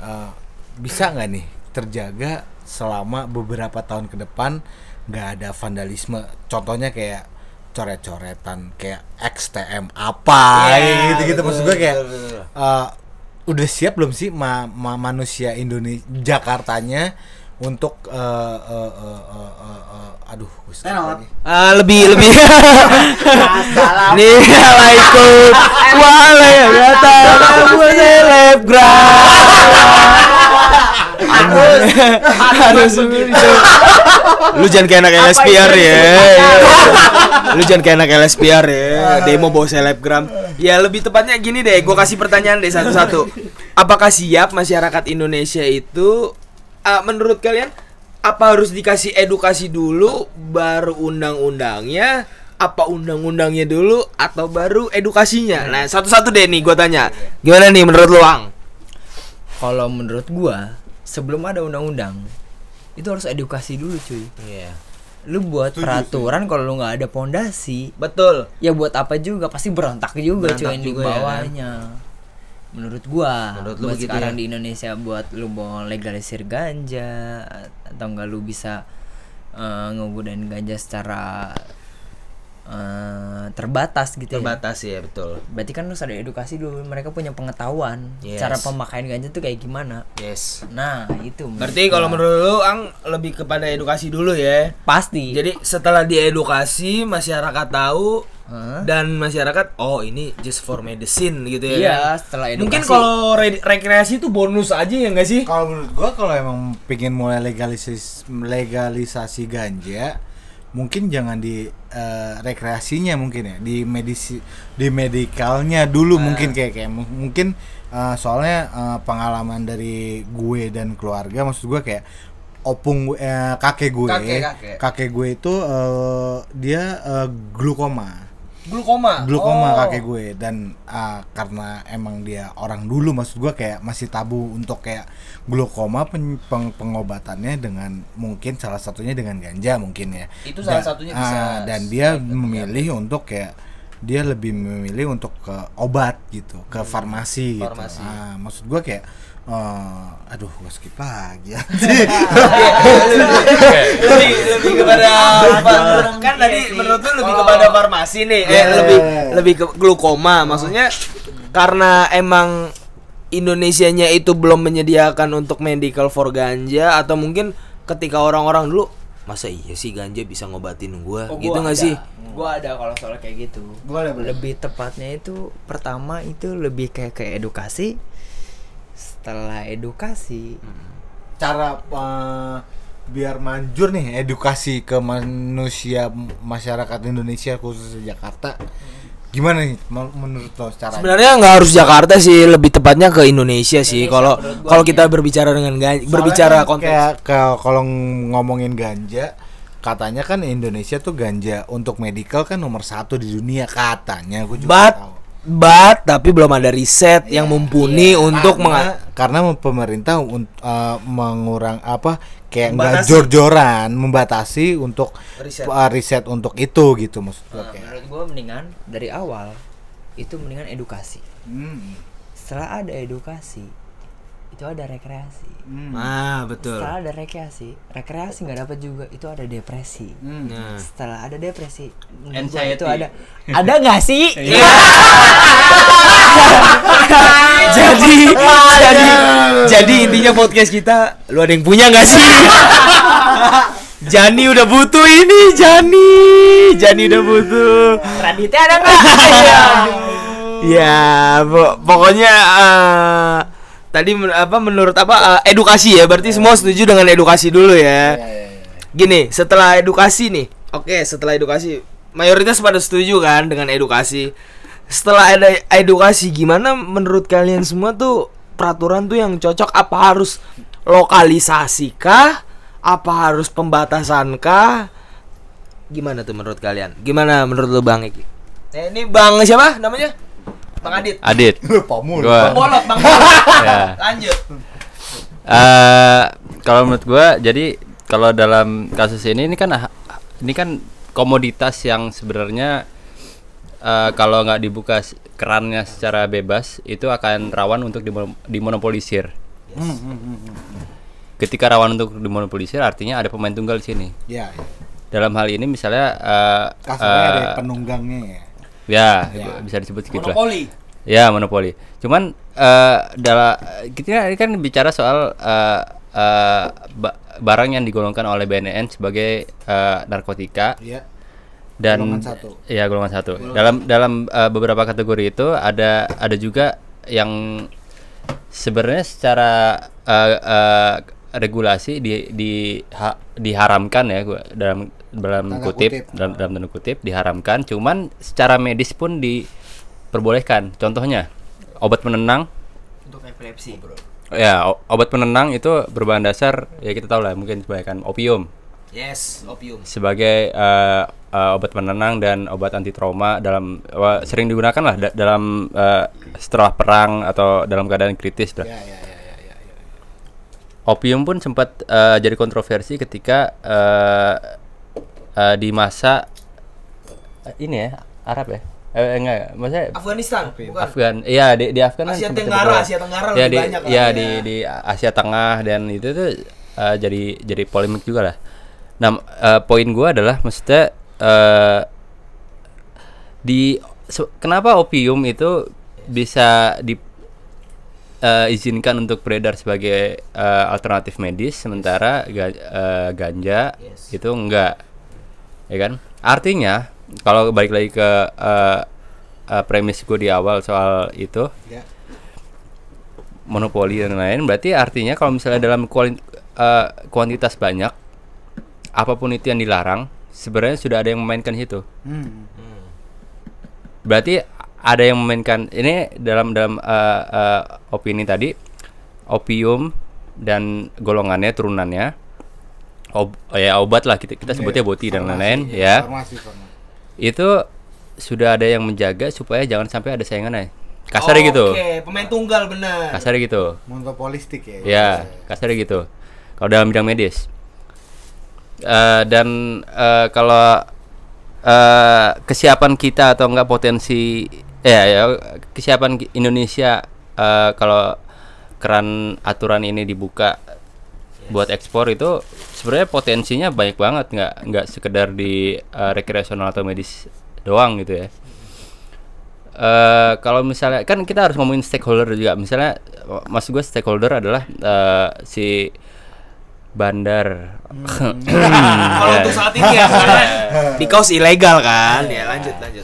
eh, bisa nggak nih terjaga selama beberapa tahun ke depan nggak ada vandalisme? Contohnya kayak coret-coretan kayak XTM apa Iya, gitu gitu maksud gue kayak betul, betul. eh, udah siap belum sih ma- ma- manusia Indonesia Jakartanya untuk eh, eh, eh, eh, eh, eh, aduh lagi. Ah, lebih lebih. Nih ikut Waalaikumsalam selebgram. harus begitu. Lu jangan kayak anak LSPR ya. Lu jangan kayak anak LSPR ya. Demo bawa selebgram. Ya lebih tepatnya gini deh, gue kasih pertanyaan deh satu-satu. Apakah siap masyarakat Indonesia itu ah, menurut kalian apa harus dikasih edukasi dulu baru undang-undangnya? Apa undang-undangnya dulu atau baru edukasinya? Nah satu-satu deh nih gue tanya. Gimana nih menurut lu Ang? Kalau menurut gua, sebelum ada undang-undang, itu harus edukasi dulu cuy. iya. Lu buat peraturan kalau lu nggak ada pondasi, betul. ya buat apa juga? Pasti berontak juga Berontak cuy di juga ya kan? Menurut gua, Menurut lu buat begitu sekarang ya? di Indonesia buat lu mau legalisir ganja atau enggak lu bisa eh, ngegunain ganja secara eh, terbatas gitu ya. terbatas ya betul Berarti kan harus ada edukasi dulu, mereka punya pengetahuan Yes. cara pemakaian ganja tuh kayak gimana. yes Nah, itu. berarti kalau menurut lu Ang lebih kepada edukasi dulu ya pasti. jadi setelah diedukasi masyarakat tahu Hah? dan masyarakat oh ini just for medicine gitu ya Iya, kan? setelah edukasi. mungkin kalau re- rekreasi itu bonus aja ya nggak sih Kalau menurut gua kalau emang pengen mulai legalisasi legalisasi ganja, mungkin jangan di eh, rekreasinya mungkin ya, di medisi di medikalnya dulu mungkin kayak kayak mu- mungkin eh, soalnya eh, pengalaman dari gue dan keluarga maksud gua kayak opung eh, kakek gue Kakek, kakek. gue itu eh, dia eh, glukoma glukoma glukoma Oh. kakek gue dan ah, karena emang dia orang dulu maksud gue kayak masih tabu untuk kayak glukoma pen- peng- pengobatannya dengan mungkin salah satunya dengan ganja mungkin ya Itu salah Da- satunya bisa ah, dan dia memilih untuk kayak dia lebih memilih untuk ke obat gitu ke farmasi, Hmm. Farmasi. gitu ah, maksud gue kayak eh, aduh gue skip lagi ya lebih lebih kepada apa? Kan tadi menurut lu lebih kepada farmasi nih eh lebih lebih ke glukoma. Maksudnya karena emang Indonesianya itu belum menyediakan untuk medical for ganja atau mungkin ketika orang-orang dulu masa iya sih ganja bisa ngobatin gua? Oh, gitu gua nggak ada. sih? Gua ada kalau soal kayak gitu. Boleh, boleh. Lebih tepatnya itu pertama itu lebih kayak ke edukasi. Setelah edukasi, cara eh, biar manjur nih edukasi ke manusia masyarakat Indonesia khususnya Jakarta. Gimana nih men- menurut lo caranya? sebenarnya nggak harus Jakarta sih lebih tepatnya ke Indonesia sih. Kalau kalau kita berbicara dengan gan- Soalnya berbicara kan konteks kayak ke- kalau ngomongin ganja katanya kan Indonesia tuh ganja untuk medical kan nomor satu di dunia katanya. Gue juga but tahu. But tapi belum ada riset yang mumpuni untuk karena, karena pemerintah eh, mengurang apa kayak nggak Membatasi. jor-joran membatasi untuk Riset. eh, riset untuk itu gitu maksud gue Nah, kayak. menurut gua mendingan dari awal itu mendingan edukasi. Hmm. Setelah ada edukasi, itu ada rekreasi. ah betul. Setelah ada rekreasi, rekreasi nggak dapat juga itu ada depresi. nah. Setelah ada depresi, Anxiety. itu ada. Ada nggak sih? jadi jadi jadi intinya podcast kita lu ada yang punya nggak sih? Jani udah butuh ini Jani. Jani udah butuh. Raditya ada nggak? ya po- pokoknya eh, tadi men- apa menurut apa eh, edukasi ya. Berarti semua setuju dengan edukasi dulu ya. Gini setelah edukasi nih. Oke setelah edukasi. Mayoritas pada setuju kan dengan edukasi. Setelah ada edukasi gimana menurut kalian semua tuh peraturan tuh yang cocok? Apa harus lokalisasi kah apa harus pembatasan kah gimana tuh menurut kalian? Gimana menurut lu bang Eki? Eh, ini bang siapa namanya bang Adit Adit. lupa mulu Gua bolot bang bolot ya. lanjut Eh, kalau menurut gua jadi kalau dalam kasus ini ini kan ini kan komoditas yang sebenarnya eh, kalau nggak dibuka kerannya secara bebas itu akan rawan untuk dimo- dimonopolisir. Ketika rawan untuk dimonopolisir artinya ada pemain tunggal di sini. ya, ya. Dalam hal ini misalnya eh, kasarnya ada penunggangnya ya ya, Ya. bisa disebut gitu lah. monopoli Ya monopoli. Cuman eh dalam kita ini kan bicara soal eh, eh, ba- barang yang digolongkan oleh BNN sebagai eh, narkotika Iya. dan Golongan satu. ya golongan satu. Dalam dalam eh, beberapa kategori itu ada ada juga yang sebenarnya secara eh, eh, regulasi di di ha- diharamkan ya gua dalam dalam Tanda kutip, kutip. dalam dalam tanda kutip diharamkan cuman secara medis pun diperbolehkan contohnya obat penenang Untuk epilepsi. ya obat penenang itu berbahan dasar ya kita tahu lah mungkin kebanyakan opium yes opium sebagai eh, eh, obat penenang dan obat anti trauma dalam wah, sering digunakan lah da- dalam eh, setelah perang atau dalam keadaan kritis lah. Ya, ya, ya, ya, ya, ya. Opium pun sempat eh, jadi kontroversi ketika eh, eh, di masa eh, ini ya Arab ya? Eh, enggak maksudnya Afghanistan bukan? Afgan iya di, di Afgan Asia Tenggara, Asia Tenggara ya lebih di, banyak lah, ya ya. di di Asia Tengah dan itu tuh eh, jadi jadi polemik juga lah. Nah eh, poin gua adalah maksudnya eh, di se- kenapa opium itu bisa di eh, izinkan untuk beredar sebagai eh, alternatif medis sementara ga- eh, ganja itu enggak ya kan artinya kalau balik lagi ke eh, eh, premis gue di awal soal itu Ya. monopoli dan lain berarti artinya kalau misalnya dalam kuali- eh, kuantitas banyak apa pun itu yang dilarang sebenarnya sudah ada yang memainkan di situ Hmm. berarti ada yang memainkan ini dalam dalam eh, eh, opini tadi opium dan golongannya turunannya ob, ya obat lah kita kita sebutnya boti dan lain-lain ya. Farmasi, farmasi. itu sudah ada yang menjaga supaya jangan sampai ada saingannya kasar gitu. Oke pemain tunggal bener kasar gitu. Monopolistik ya. ya kasar gitu. Kalau dalam bidang medis. Eh, dan eh, kalau eh, kesiapan kita atau enggak potensi ya ya kesiapan Indonesia eh, kalau keran aturan ini dibuka buat ekspor itu sebenarnya potensinya banyak banget nggak nggak sekedar di eh, rekreasional atau medis doang gitu ya eh kalau misalnya kan kita harus ngomongin stakeholder juga misalnya maksud gue stakeholder adalah eh, si bandar. Kalau Ya. untuk saat ini ya, karena di kaos ilegal kan. Ya lanjut lanjut.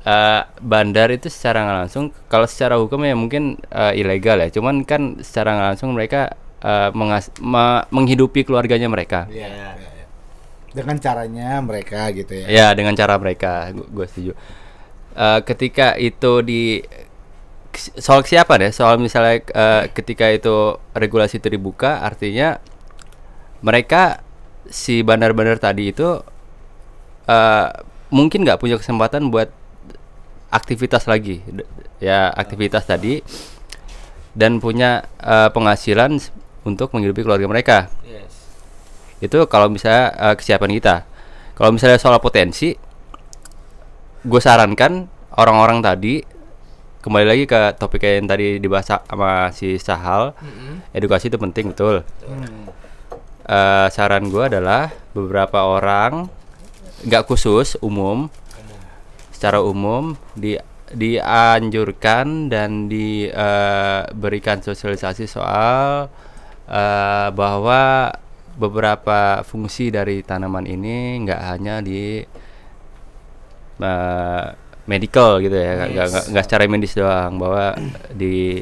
Eh, bandar itu secara langsung kalau secara hukum ya mungkin eh, ilegal ya cuman kan secara langsung mereka eh, mengas- me- menghidupi keluarganya mereka. Iya, iya, iya. Dengan caranya mereka gitu ya. ya dengan cara mereka gue setuju. Eh, ketika itu di soal siapa deh? Soal misalnya eh, ketika itu regulasi itu dibuka artinya mereka si bandar-bandar tadi itu eh, mungkin nggak punya kesempatan buat aktivitas lagi. Ya aktivitas tadi. Dan punya eh, penghasilan untuk menghidupi keluarga mereka. Yes. itu kalau misalnya eh, kesiapan kita. Kalau misalnya soal potensi gue sarankan orang-orang tadi kembali lagi ke topik yang tadi dibahas sa- sama si Sahal. Edukasi itu penting betul. Eh, saran gue adalah beberapa orang nggak khusus umum secara umum di dianjurkan dan diberikan sosialisasi soal eh, bahwa beberapa fungsi dari tanaman ini nggak hanya di eh, medical gitu ya nggak nggak nggak secara medis doang bahwa di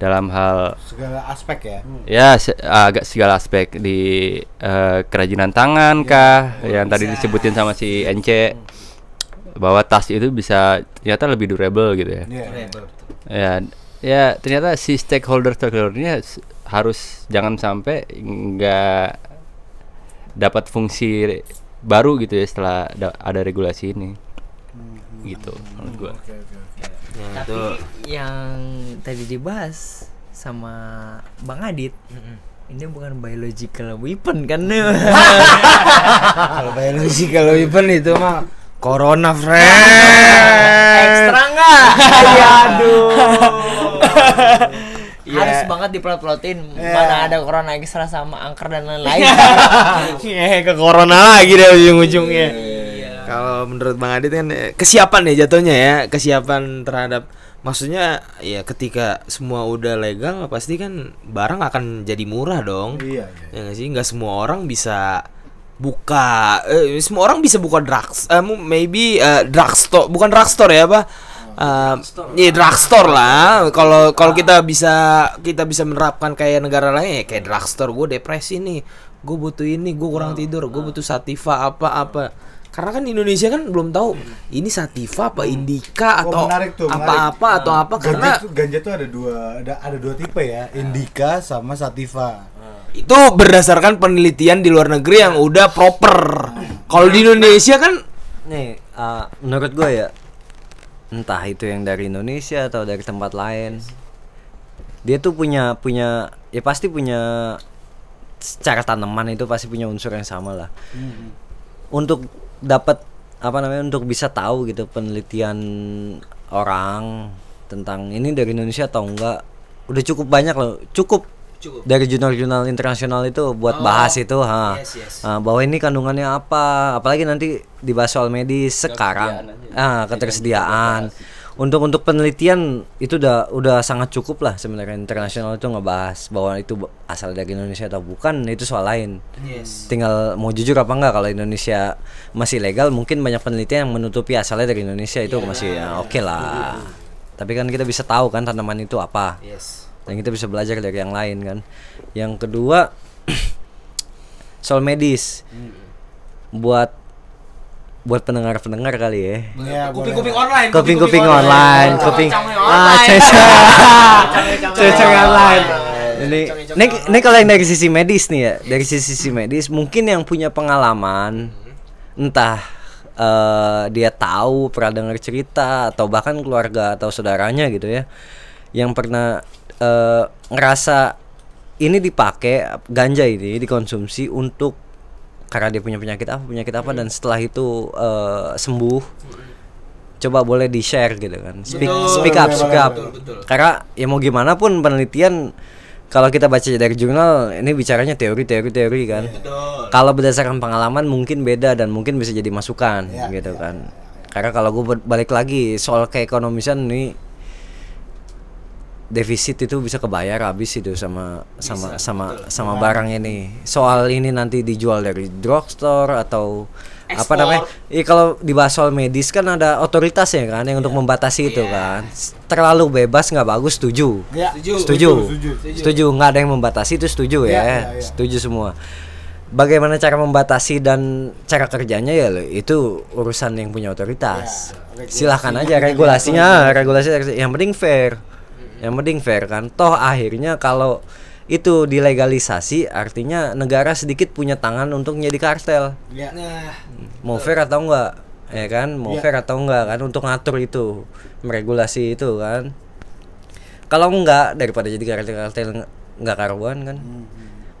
dalam hal Segala aspek ya. ya se- agak segala aspek di eh, kerajinan tangan kah yang tadi disebutin sama si NC bahwa tas itu bisa ternyata lebih durable gitu ya Iya. ya ya ternyata si stakeholder stakeholdernya harus jangan sampai nggak dapat fungsi baru gitu ya setelah da- ada regulasi ini gitu menurut gua Nah, Tapi tuh. yang tadi dibahas sama Bang Adit, ini bukan biological weapon kan? Kalau biological weapon itu mah corona friend. Ekstra nggak? Iya, aduh. Harus banget diplot-plotin mana ada corona ekstra sama angker dan lain-lain. Eh, ke corona lagi deh ujung-ujungnya. Kalau menurut Bang Adit kan eh, kesiapan ya jatuhnya ya, kesiapan terhadap maksudnya ya ketika semua udah legal pasti kan barang akan jadi murah dong. Iya, iya. Ya nggak sih, nggak semua orang bisa buka eh, semua orang bisa buka drugs eh, maybe eh, drugstore bukan drugstore ya apa Eh, Iya drugstore lah. Kalau kalau kita bisa kita bisa menerapkan kayak negara lain ya kayak drugstore. Gue depresi nih, gue butuh ini, gue kurang tidur, gue butuh sativa apa apa. Karena kan di Indonesia kan belum tahu ini sativa apa indika Oh, atau apa-apa atau apa. Ganja karena tuh, ganja tuh ada dua ada ada dua tipe ya, indica sama sativa. itu berdasarkan penelitian di luar negeri yang udah proper. Kalau di Indonesia kan nih uh, menurut gue ya entah itu yang dari Indonesia atau dari tempat lain. Dia tuh punya punya ya pasti punya secara tanaman itu pasti punya unsur yang sama lah. Untuk dapat apa namanya untuk bisa tahu gitu penelitian orang tentang ini dari Indonesia atau enggak udah cukup banyak loh. Cukup Cukup. dari jurnal-jurnal internasional itu buat Oh, bahas itu ha. yes, yes. Ah, bahwa ini kandungannya apa? Apalagi nanti dibahas soal medis sekarang. ah ketersediaan. untuk untuk penelitian itu udah udah sangat cukup lah sebenarnya internasional itu ngebahas bahwa itu asal dari Indonesia atau bukan itu soal lain. Yes. tinggal mau jujur apa enggak kalau Indonesia masih legal mungkin banyak penelitian yang menutupi asalnya dari Indonesia itu masih ya, oke lah. Tapi kan kita bisa tahu kan tanaman itu apa. Yes. Dan kita bisa belajar dari yang lain kan. Yang kedua soal medis. Buat buat pendengar-pendengar kali ya. Iya, Kuping-kuping online. kuping-kuping online kuping ah online. cecok cecok online. Ini ini ini kalau yang dari sisi medis nih ya dari sisi sisi medis mungkin yang punya pengalaman entah eh, dia tahu pernah dengar cerita atau bahkan keluarga atau saudaranya gitu ya yang pernah eh, ngerasa ini dipakai ganja ini dikonsumsi untuk karena dia punya penyakit apa penyakit apa dan setelah itu eh, sembuh coba boleh di share gitu kan. Speak speak up speak up. karena ya mau gimana pun penelitian kalau kita baca dari jurnal ini bicaranya teori teori teori kan. Kalau berdasarkan pengalaman mungkin beda dan mungkin bisa jadi masukan gitu kan. Karena kalau gue balik lagi soal keekonomisan nih defisit itu bisa kebayar habis itu sama sama sama sama barang ini. Soal ini nanti dijual dari drugstore atau apa Ekspor. namanya? Iya kalau dibahas soal medis kan ada otoritasnya kan yang untuk membatasi itu kan. Terlalu bebas nggak bagus setuju. Ya, Setuju. Setuju. setuju. Setuju nggak ada yang membatasi itu setuju ya. Iya, iya, iya. Setuju semua. Bagaimana cara membatasi dan cara kerjanya ya lo, itu urusan yang punya otoritas. Ya, Silahkan aja regulasinya, regulasi yang penting fair. Yang penting fair kan. Toh akhirnya kalau itu dilegalisasi artinya negara sedikit punya tangan untuk menjadi kartel. Ya. Nah, Mau fair atau enggak? Ya kan, mau Iya. fair atau enggak kan untuk ngatur itu, meregulasi itu kan. Kalau enggak daripada jadi kartel-kartel enggak karuan kan.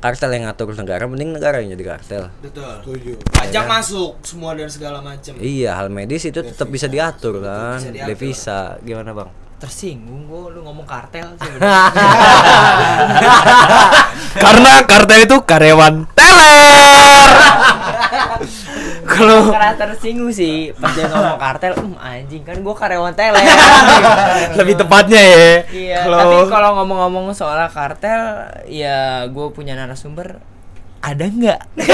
Kartel yang ngatur negara mending negara yang jadi kartel. betul. Setuju. Pajak masuk semua dan segala macam. Iya, hal medis itu tetap bisa diatur kan. bisa diatur. Devisa gimana, Bang? Tersinggung gua lu ngomong kartel sih. Karena kartel itu karyawan teler. Kalau Karena tersinggung sih pas dia ngomong kartel, um anjing kan gua karyawan teler. lebih tepatnya ya. Iya, tapi kalau ngomong-ngomong soal kartel, ya gue punya narasumber ada nggak?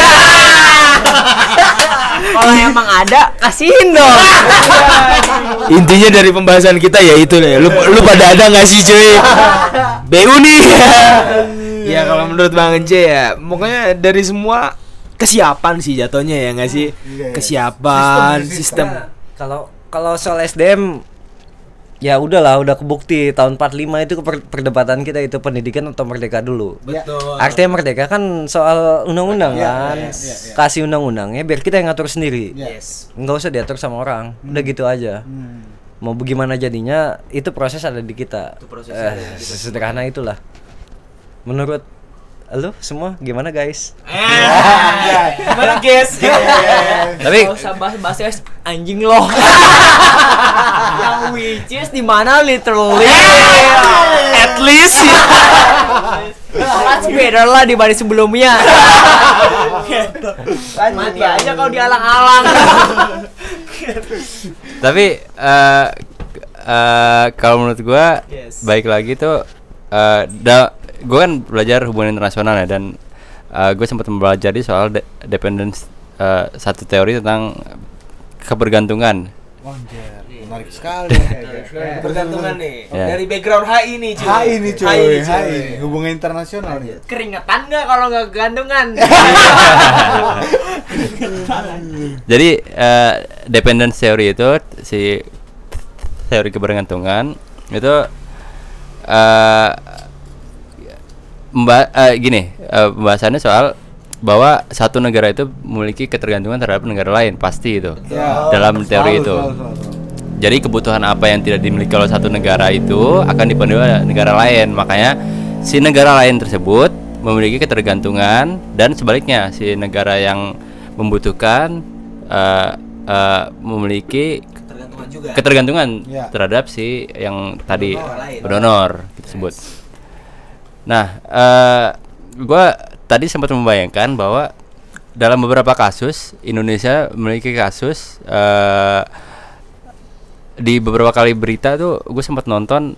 kalau emang ada, kasihin dong. intinya dari pembahasan kita ya itu deh. Lu lu pada ada nggak sih cuy? BU nih. ya kalau menurut Bang Ence ya, pokoknya dari semua kesiapan sih jatuhnya ya nggak sih? Iya, iya. Kesiapan, Sistem, sistem. Kalau kalau soal SDM ya udahlah udah kebukti tahun 45 itu per- perdebatan kita itu pendidikan atau merdeka dulu. Betul. Artinya merdeka kan soal undang-undang Iya, kan. iya, iya, iya. Kasih undang-undangnya biar kita yang ngatur sendiri. Yes. Nggak usah diatur sama orang. Udah gitu aja. Hmm. Mau bagaimana jadinya itu proses ada di kita. Itu proses Eh, ada di kita. sederhana itulah. Menurut lu semua gimana guys? Gimana guys? Tapi usah bahas-bahas guys, anjing loh. Yang which is di mana literally. At least. Much better lah dibanding sebelumnya. Mati aja kalau dialang-alang. tapi eh eh, kalau menurut gua Yes. baik lagi tuh eh da, gua kan belajar hubungan internasional ya dan gue sempat mempelajari soal de- dependence eh, satu teori tentang kebergantungan Wanjer, menarik sekali. Bergantungan nih Ya. dari background HI nih cuy. HI nih cuy, HI nih, HI, hubungan internasional nih. Keringetan nggak kalau nggak gantungan? Jadi eh, dependence theory itu si teori kebergantungan itu eh mba- eh, gini eh, pembahasannya soal bahwa satu negara itu memiliki ketergantungan terhadap negara lain pasti itu Ya. dalam teori Selalu, itu. selalu, selalu, selalu. Jadi kebutuhan apa yang tidak dimiliki oleh satu negara itu akan dipenuhi oleh negara lain. Makanya si negara lain tersebut memiliki ketergantungan dan sebaliknya si negara yang membutuhkan eh, eh, memiliki Tergantungan juga. ketergantungan Ya. terhadap si yang tadi Pendonor kita sebut. Nah, eh gua tadi sempat membayangkan bahwa dalam beberapa kasus Indonesia memiliki kasus eh di beberapa kali berita tuh gue sempat nonton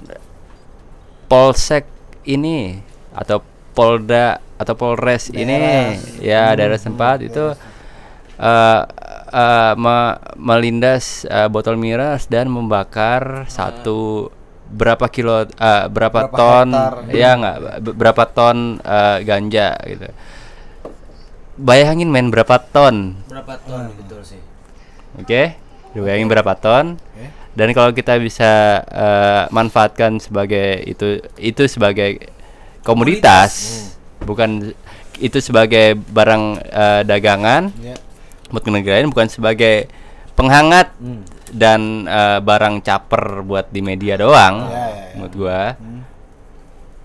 polsek ini atau polda atau polres ini ya daerah tempat itu eh eh, me- melindas eh, botol miras dan membakar satu berapa kilo eh, berapa, Berapa ton hektar. ya nggak be- berapa ton eh, ganja gitu bayangin men berapa ton Berapa ton betul sih. Oke, bayangin berapa ton. Dan kalau kita bisa eh, manfaatkan sebagai itu itu sebagai komoditas, bukan itu sebagai barang eh, dagangan Ya. buat negara bukan sebagai penghangat dan eh, barang caper buat di media doang. Ya, ya, ya. Menurut gua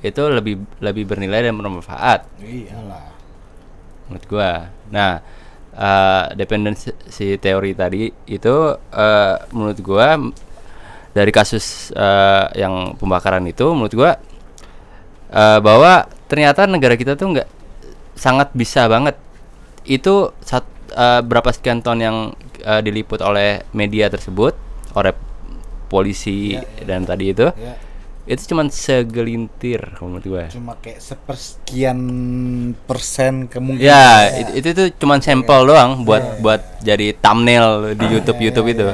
itu lebih lebih bernilai dan bermanfaat Iyalah. menurut gua. Nah, eh dependensi si teori tadi itu eh, menurut gua dari kasus eh, yang pembakaran itu menurut gua eh, bahwa ternyata negara kita tuh nggak sangat bisa banget itu sat, eh, berapa sekian ton yang eh, diliput oleh media tersebut oleh polisi dan tadi itu Ya. itu cuman segelintir kalau menurut gue. Cuma kayak sepersekian persen kemungkinan ya itu, itu tuh cuman sampel doang buat buat jadi thumbnail di YouTube YouTube itu.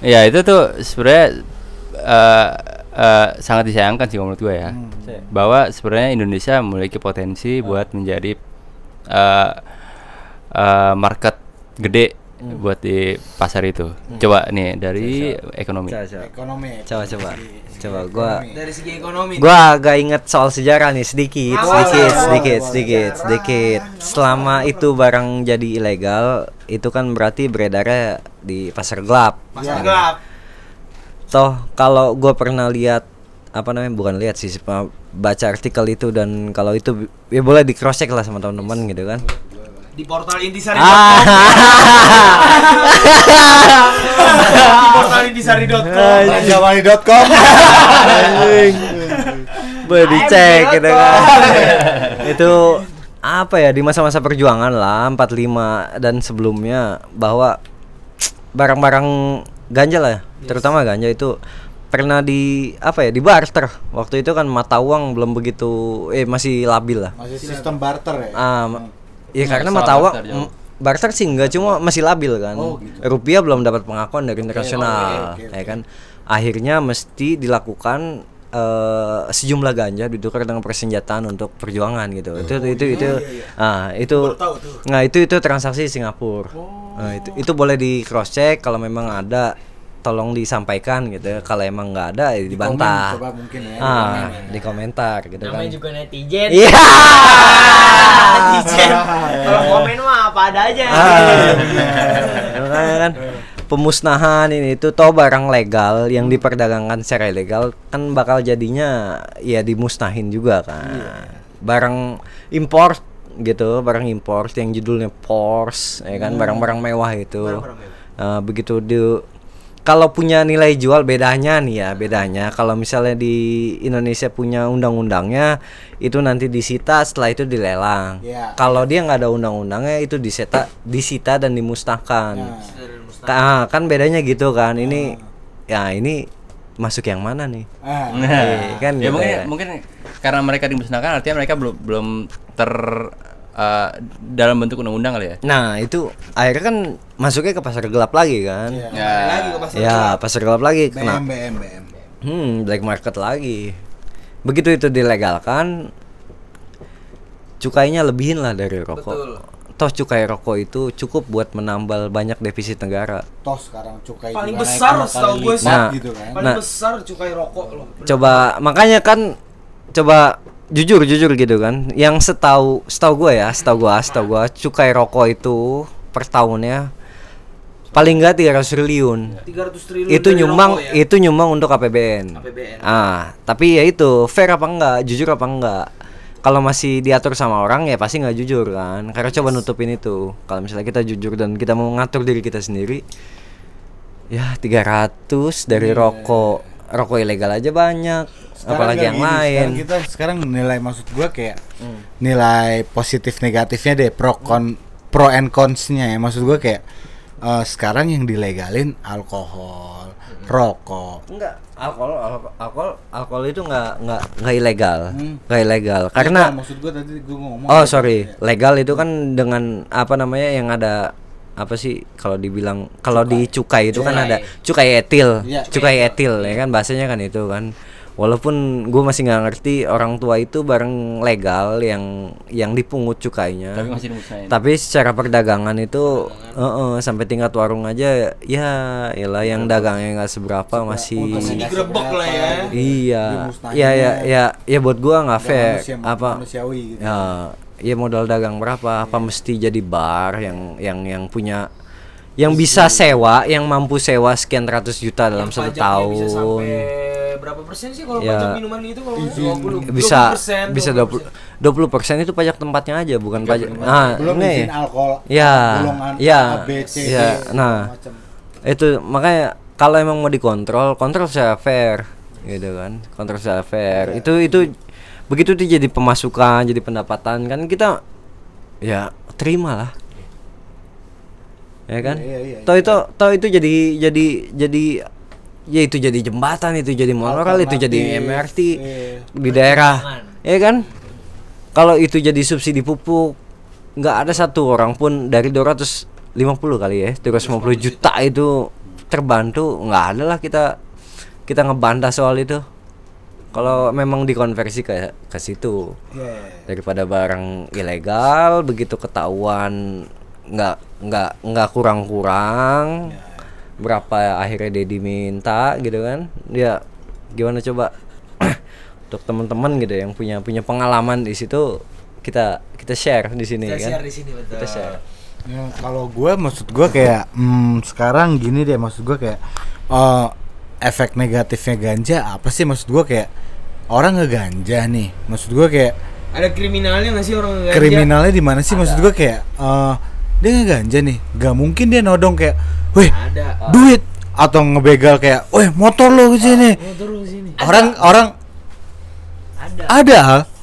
ya itu tuh sebenarnya eh, eh, sangat disayangkan sih menurut gue ya. Bahwa sebenarnya Indonesia memiliki potensi buat menjadi eh, eh, market gede buat di pasar itu coba nih dari ekonomi Coba, coba. ekonomi Coba coba. Coba gua Dari segi ekonomi. gua agak inget soal sejarah nih sedikit, Apa? sedikit, sedikit, sedikit, sedikit. Selama itu barang jadi ilegal, itu kan berarti beredarnya di pasar gelap. Pasar gelap. Toh kalau gua pernah lihat apa namanya bukan lihat sih baca artikel itu dan kalau itu ya boleh di cross check lah sama teman-teman gitu kan. Di portal intisari. Ah. di portal intisari.com. rajawali.com Boleh dicek gitu kan. itu apa ya di masa-masa perjuangan lah 45 dan sebelumnya bahwa barang-barang ganja lah ya, terutama ganja itu pernah di apa ya di barter waktu itu kan mata uang belum begitu eh masih labil lah. Masih sistem barter ya? Ah ma- ya karena soal mata uang barter sih enggak cuma masih labil kan. Rupiah belum dapat pengakuan dari internasional oke, oke, ya kan. Akhirnya mesti dilakukan eh, sejumlah ganja ditukar dengan persenjataan untuk perjuangan gitu. Itu itu itu, itu ah itu nah itu itu transaksi Singapura. Nah, itu itu boleh di cross check kalau memang ada tolong disampaikan gitu kalau emang nggak ada ya dibantah. Komen, coba mungkin ya, ah di komentar gitu kan. namanya juga netizen. Iya. Netizen. Kalau komen mah apa ada aja. Ah, kan? Pemusnahan ini itu toh barang legal yang diperdagangkan secara ilegal kan bakal jadinya ya dimusnahin juga kan. Barang import gitu barang import yang judulnya Porsche ya kan? Barang-barang mewah itu. Eh, begitu di kalau punya nilai jual bedanya nih ya bedanya. Kalau misalnya di Indonesia punya undang-undangnya itu nanti disita setelah itu dilelang. Iya. kalau dia nggak ada undang-undangnya itu disita disita dan dimusnahkan. Ka- kan bedanya gitu kan. Ini ya ini masuk yang mana nih? Ah, Iya, kan ya gitu mungkin ya. mungkin karena mereka dimusnahkan artinya mereka belum belum ter eh, dalam bentuk undang-undang kali ya nah itu akhirnya kan masuknya ke pasar gelap lagi kan Iya. ya Lagi ke pasar ya pasar gelap lagi BM kena BM BM hmm black market lagi begitu itu dilegalkan cukainya lebihin lah dari rokok Betul. toh cukai rokok itu cukup buat menambal banyak defisit negara toh sekarang cukai Paling besar setahu gue sih. Nah. gitu kan Paling Nah. besar cukai rokok loh. coba makanya kan coba jujur jujur gitu kan. Yang setahu setahu gue ya setahu gue setahu gue cukai rokok itu per tahunnya paling nggak 300 triliun. 300 triliun itu nyumbang ya. itu nyumbang untuk APBN APBN. ah tapi ya itu fair apa enggak jujur apa enggak kalau masih diatur sama orang ya pasti nggak jujur kan? Karena coba nutupin itu. Kalau misalnya kita jujur dan kita mau ngatur diri kita sendiri ya 300 dari rokok rokok ilegal aja banyak Sekarang apalagi yang gini, lain. sekarang kita sekarang nilai maksud gua kayak nilai positif negatifnya deh pro kon pro and consnya ya. Maksud gua kayak eh, sekarang yang dilegalin alkohol rokok. Enggak alkohol alkohol alkohol, alkohol itu nggak nggak nggak ilegal. Hmm. ilegal karena Bukan, maksud gua tadi gua ngomong oh sorry. Legal itu kan dengan apa namanya yang ada apa sih kalau dibilang kalau di cukai itu kan ada cukai etil. Iya. cukai etil ya kan? Bahasanya kan itu kan. Walaupun gue masih nggak ngerti orang tua itu barang legal yang yang dipungut cukainya. Tapi masih tapi secara perdagangan itu eh, eh, sampai tingkat warung aja ya iyalah yang dagangnya nggak seberapa masih Digerebek lah ya. iya. Dimusnahinnya. ya ya ya ya buat gua nggak Nggak fair. manusia- apa? manusiawi gitu. Ya ya modal dagang berapa? Apa mesti jadi bar yang yang yang punya yang bisa sewa yang mampu sewa sekian ratus juta dalam Yang satu tahun Bisa sampai berapa persen sih kalau Ya. pajak minuman itu kalau salah 20 bisa 20%, bisa 20 20 persen. itu pajak tempatnya aja bukan pajak nah belum ini izin alkohol ya golongan ya A, B, C, D, ya nah. macam. itu makanya kalau emang mau dikontrol kontrol secara fair gitu kan? Kontrol secara fair. Iya. itu itu begitu itu jadi pemasukan jadi pendapatan kan kita ya terima lah ya kan Iya, iya, iya. toh itu toh itu jadi jadi jadi ya itu jadi jembatan itu jadi monorail itu jadi. MRT Iya. di daerah ya kan kalau itu jadi subsidi pupuk nggak ada satu orang pun dari 250 kali ya 250 juta itu terbantu nggak ada lah kita kita ngebantah soal itu kalau memang dikonversi ke ke situ Iya. daripada barang ilegal begitu ketahuan nggak nggak nggak kurang-kurang berapa akhirnya Dedi minta gitu kan? Ya gimana coba? Untuk teman-teman gitu yang punya punya pengalaman di situ kita kita share di sini kan? di sini betul. kita share. Ya, kalau gue maksud gue kayak hmm, sekarang gini deh maksud gue kayak eh, efek negatifnya ganja apa sih? Maksud gue kayak orang ngeganja nih. Maksud gue kayak Ada kriminalnya nggak sih orang ngeganja? kriminalnya di mana sih? Maksud gue kayak eh, dia ngeganja nih. Gak mungkin dia nodong kayak weh Ada. duit. Atau ngebegal kayak weh motor lo ke sini. Motor di sini. orang orang ada. Ada.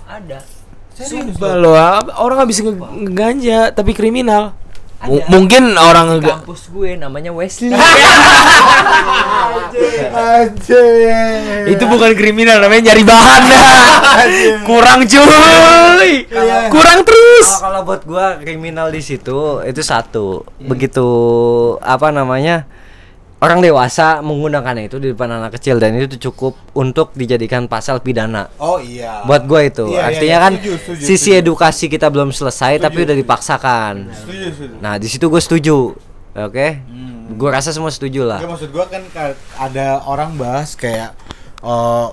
Ada. Sumpah lo, orang habis nge- ngeganja tapi kriminal. M- Ada. mungkin orang Di kampus gue namanya Wesley. Itu bukan kriminal namanya nyari bahan. Kurang cuy. Kurang terus. Kalau- kalau buat gua kriminal di situ itu satu. Begitu apa namanya orang dewasa menggunakan itu di depan anak kecil dan itu cukup untuk dijadikan pasal pidana. Oh iya. Buat gua itu. Iya, iya, artinya iya. kan Setuju, setuju, sisi setuju. edukasi kita belum selesai tapi udah dipaksakan. Setuju setuju. Nah di situ gue setuju oke? Hmm. gua rasa semua setuju lah. Gak maksud gua kan ka- ada orang bahas kayak eh,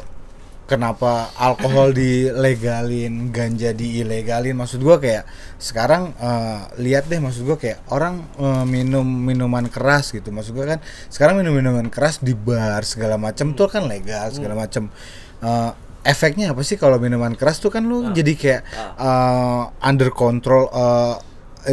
kenapa alkohol dilegalin, ganja diilegalin. Maksud gua kayak sekarang eh, lihat deh maksud gua kayak orang eh, minum minuman keras gitu. Maksud gua kan sekarang minum minuman keras di bar segala macam tuh kan legal segala macam. Eh, efeknya apa sih kalau minuman keras tuh kan lu jadi kayak eh, under control eh,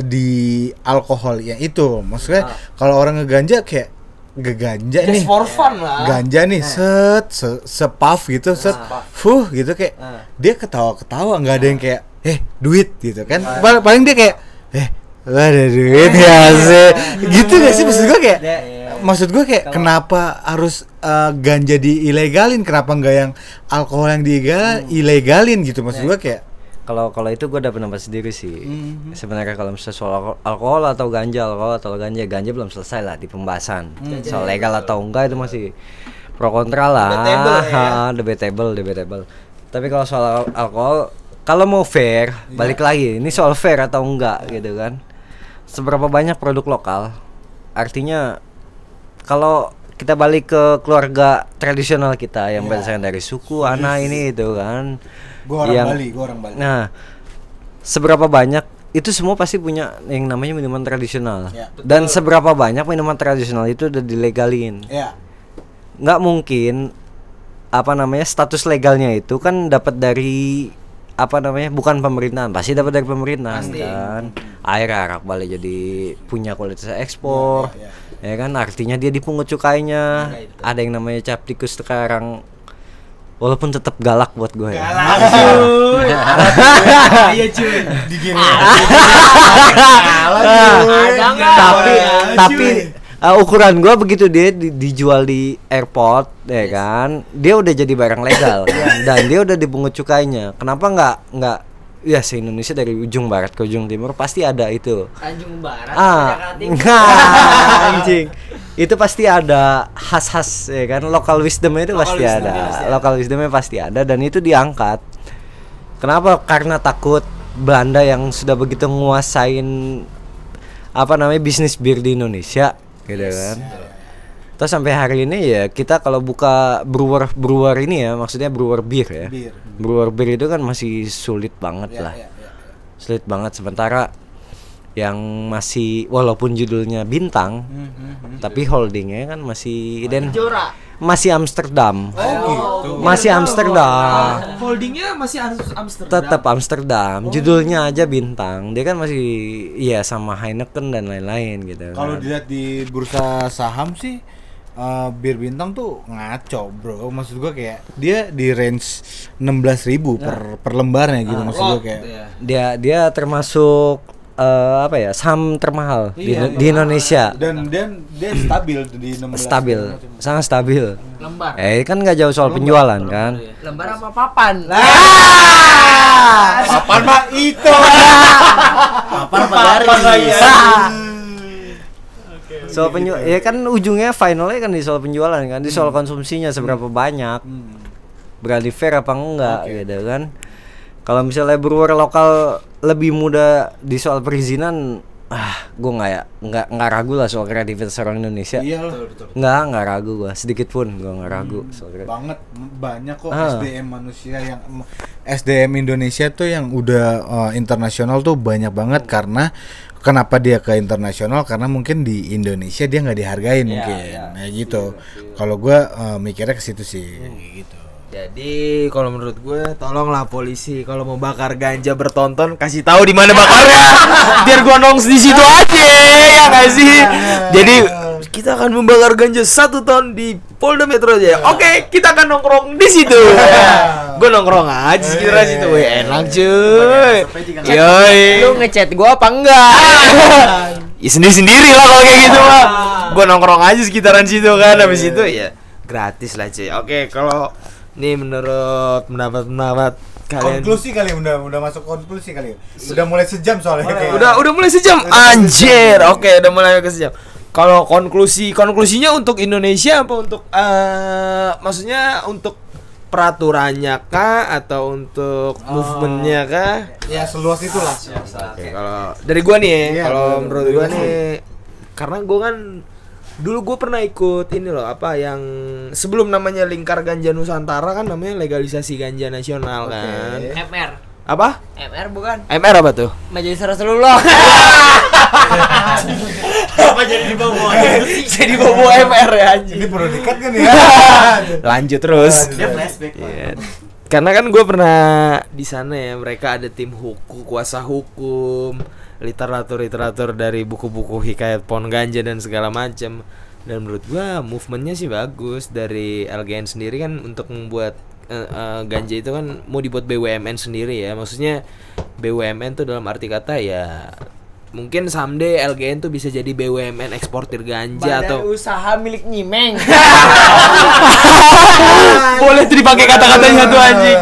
di alkohol yang itu maksudnya kalau orang ngeganja kayak ngeganja nih. for fun lah. Ganja nih set se, sepuff gitu set fuh gitu kayak dia ketawa-ketawa nggak ada yang kayak eh duit gitu kan. Paling, paling dia kayak eh lu ada duit ya sih? Gitu gak sih? Maksud gue kayak maksud gue kayak kenapa harus eh, ganja diilegalin? Kenapa nggak yang alkohol yang diilegal ilegalin gitu? Maksud gue kayak kalau kalau itu gue udah pendapat sendiri sih Mhm. sebenarnya kalau misalnya soal alko- alkohol atau ganja alkohol atau ganja ganja belum selesai lah di pembahasan Mhm. soal legal atau enggak itu masih pro kontra lah Debatable ya. Debatable debatable tapi kalau soal al- alkohol kalau mau fair Iya. balik lagi ini soal fair atau enggak gitu kan seberapa banyak produk lokal artinya kalau kita balik ke keluarga tradisional kita yang Iya. berdasarkan dari suku anak ini itu kan gue orang Yang- Bali gue orang Bali. Nah, seberapa banyak itu semua pasti punya yang namanya minuman tradisional. Ya, Dan seberapa banyak minuman tradisional itu udah dilegalin. ya. Nggak mungkin apa namanya status legalnya itu kan dapat dari apa namanya bukan pemerintahan pasti dapat dari pemerintahan kan? Air arak balik jadi punya kualitas ekspor ya, kan? Artinya dia dipungut cukainya. Ada yang namanya cap tikus sekarang walaupun tetap galak buat gue ya. Iya cuy. digini ada nggak? Tapi Ya, tapi cuy. uh, ukuran gua begitu dia di- dijual di airport ya kan? Dia udah jadi barang legal kan? dan dia udah dipungut cukainya. Kenapa nggak nggak ya se Indonesia dari ujung barat ke ujung timur pasti ada itu. Tanjung Barat ah enggak anjing itu pasti ada khas-khas ya kan? Local wisdomnya itu pasti ada. local wisdomnya pasti ada dan itu diangkat. Kenapa? Karena takut Belanda yang sudah begitu nguasain apa namanya bisnis bir di Indonesia gitu kan? Terus sampai hari ini ya kita kalau buka brewer brewer ini ya maksudnya brewer bir ya. Bir. brewer bir itu kan masih sulit banget Ya, lah. ya, ya. sulit banget. Sementara yang masih walaupun judulnya bintang Hmm, tapi holdingnya kan masih dan Jora. masih Amsterdam. Gitu. masih Amsterdam. Holdingnya masih Am- Amsterdam? Tetap Amsterdam. Judulnya aja bintang. Dia kan masih iya sama Heineken dan lain-lain gitu Kalau kan. dilihat di bursa saham sih eh, bir bintang tuh ngaco bro. Maksud gua kayak dia di range 16.000 per per lembarnya gitu maksud gua kayak. ya. dia dia termasuk eh, apa ya saham termahal di, Iya, di Indonesia. Dan dan dia stabil di 16 stabil sangat stabil. Lembar. Eh kan nggak jauh soal penjualan kan? lembar apa papan. Papan mah itu. Apa apa garis? soal penjualan ya kan ujungnya finalnya kan di soal penjualan kan? Di soal konsumsinya seberapa banyak. Berani fair apa enggak gitu kan? Kalau misalnya brewer lokal lebih mudah di soal perizinan ah gue nggak ya nggak nggak ragu lah soal kreativitas orang Indonesia. Iya lah. nggak nggak ragu gue sedikit pun gue nggak ragu soal kreativitas. banget. Banyak kok Ah. SDM manusia yang SDM Indonesia tuh yang udah uh, internasional tuh banyak banget. Karena kenapa dia ke internasional? Karena mungkin di Indonesia dia nggak dihargain mungkin. nah gitu. Kalau gua uh, mikirnya ke situ sih gitu Jadi kalau menurut gue tolonglah polisi kalau mau bakar ganja bertonton kasih tahu di mana bakarnya biar gua nongs di situ aja ya nggak sih. Jadi kita akan membakar ganja satu ton di Polda Metro Jaya. Oke kita akan nongkrong di situ. gue nongkrong aja sekira situ, Wih, enak cuy. Yoi. lu ngechat gua apa enggak Ya sendiri sendiri lah kalau kayak gitu mah. Gue nongkrong aja sekitaran situ kan habis itu ya gratis lah cuy. Oke kalau nih menurut pendapat pendapat kalian. Konklusi kali udah udah masuk konklusi kali udah mulai sejam soalnya. Kayak udah udah mulai sejam? Anjir oke udah mulai ke sejam. Kalau konklusi konklusinya untuk Indonesia apa untuk eh maksudnya untuk peraturannya kah atau untuk movementnya kah? Ya seluas itulah. Oke, kalau dari gua nih ya, Iya, kalau menurut gua nih karena gua kan dulu gua pernah ikut ini loh apa yang sebelum namanya Lingkar Ganja Nusantara kan namanya legalisasi ganja nasional kan. MR Apa? MR bukan MR apa tuh? Majelis Rasulullah Apa jadi dibawa? Jadi bobo MR ya anjing. ini perlu dikat kan ya Lanjut terus. Dia flashback. Iya. Karena kan gue pernah di sana ya, mereka ada tim hukum, kuasa hukum, literatur-literatur dari buku-buku hikayat pohon ganja dan segala macam. Dan menurut gua movementnya sih bagus. Dari LGN sendiri kan untuk membuat eh, eh, ganja itu kan mau dibuat BUMN sendiri ya. Maksudnya BUMN tuh dalam arti kata ya mungkin someday LGN tuh bisa jadi BUMN eksportir ganja atau usaha milik Nyimeng. Boleh tuh dipakai kata-katanya tuh anjing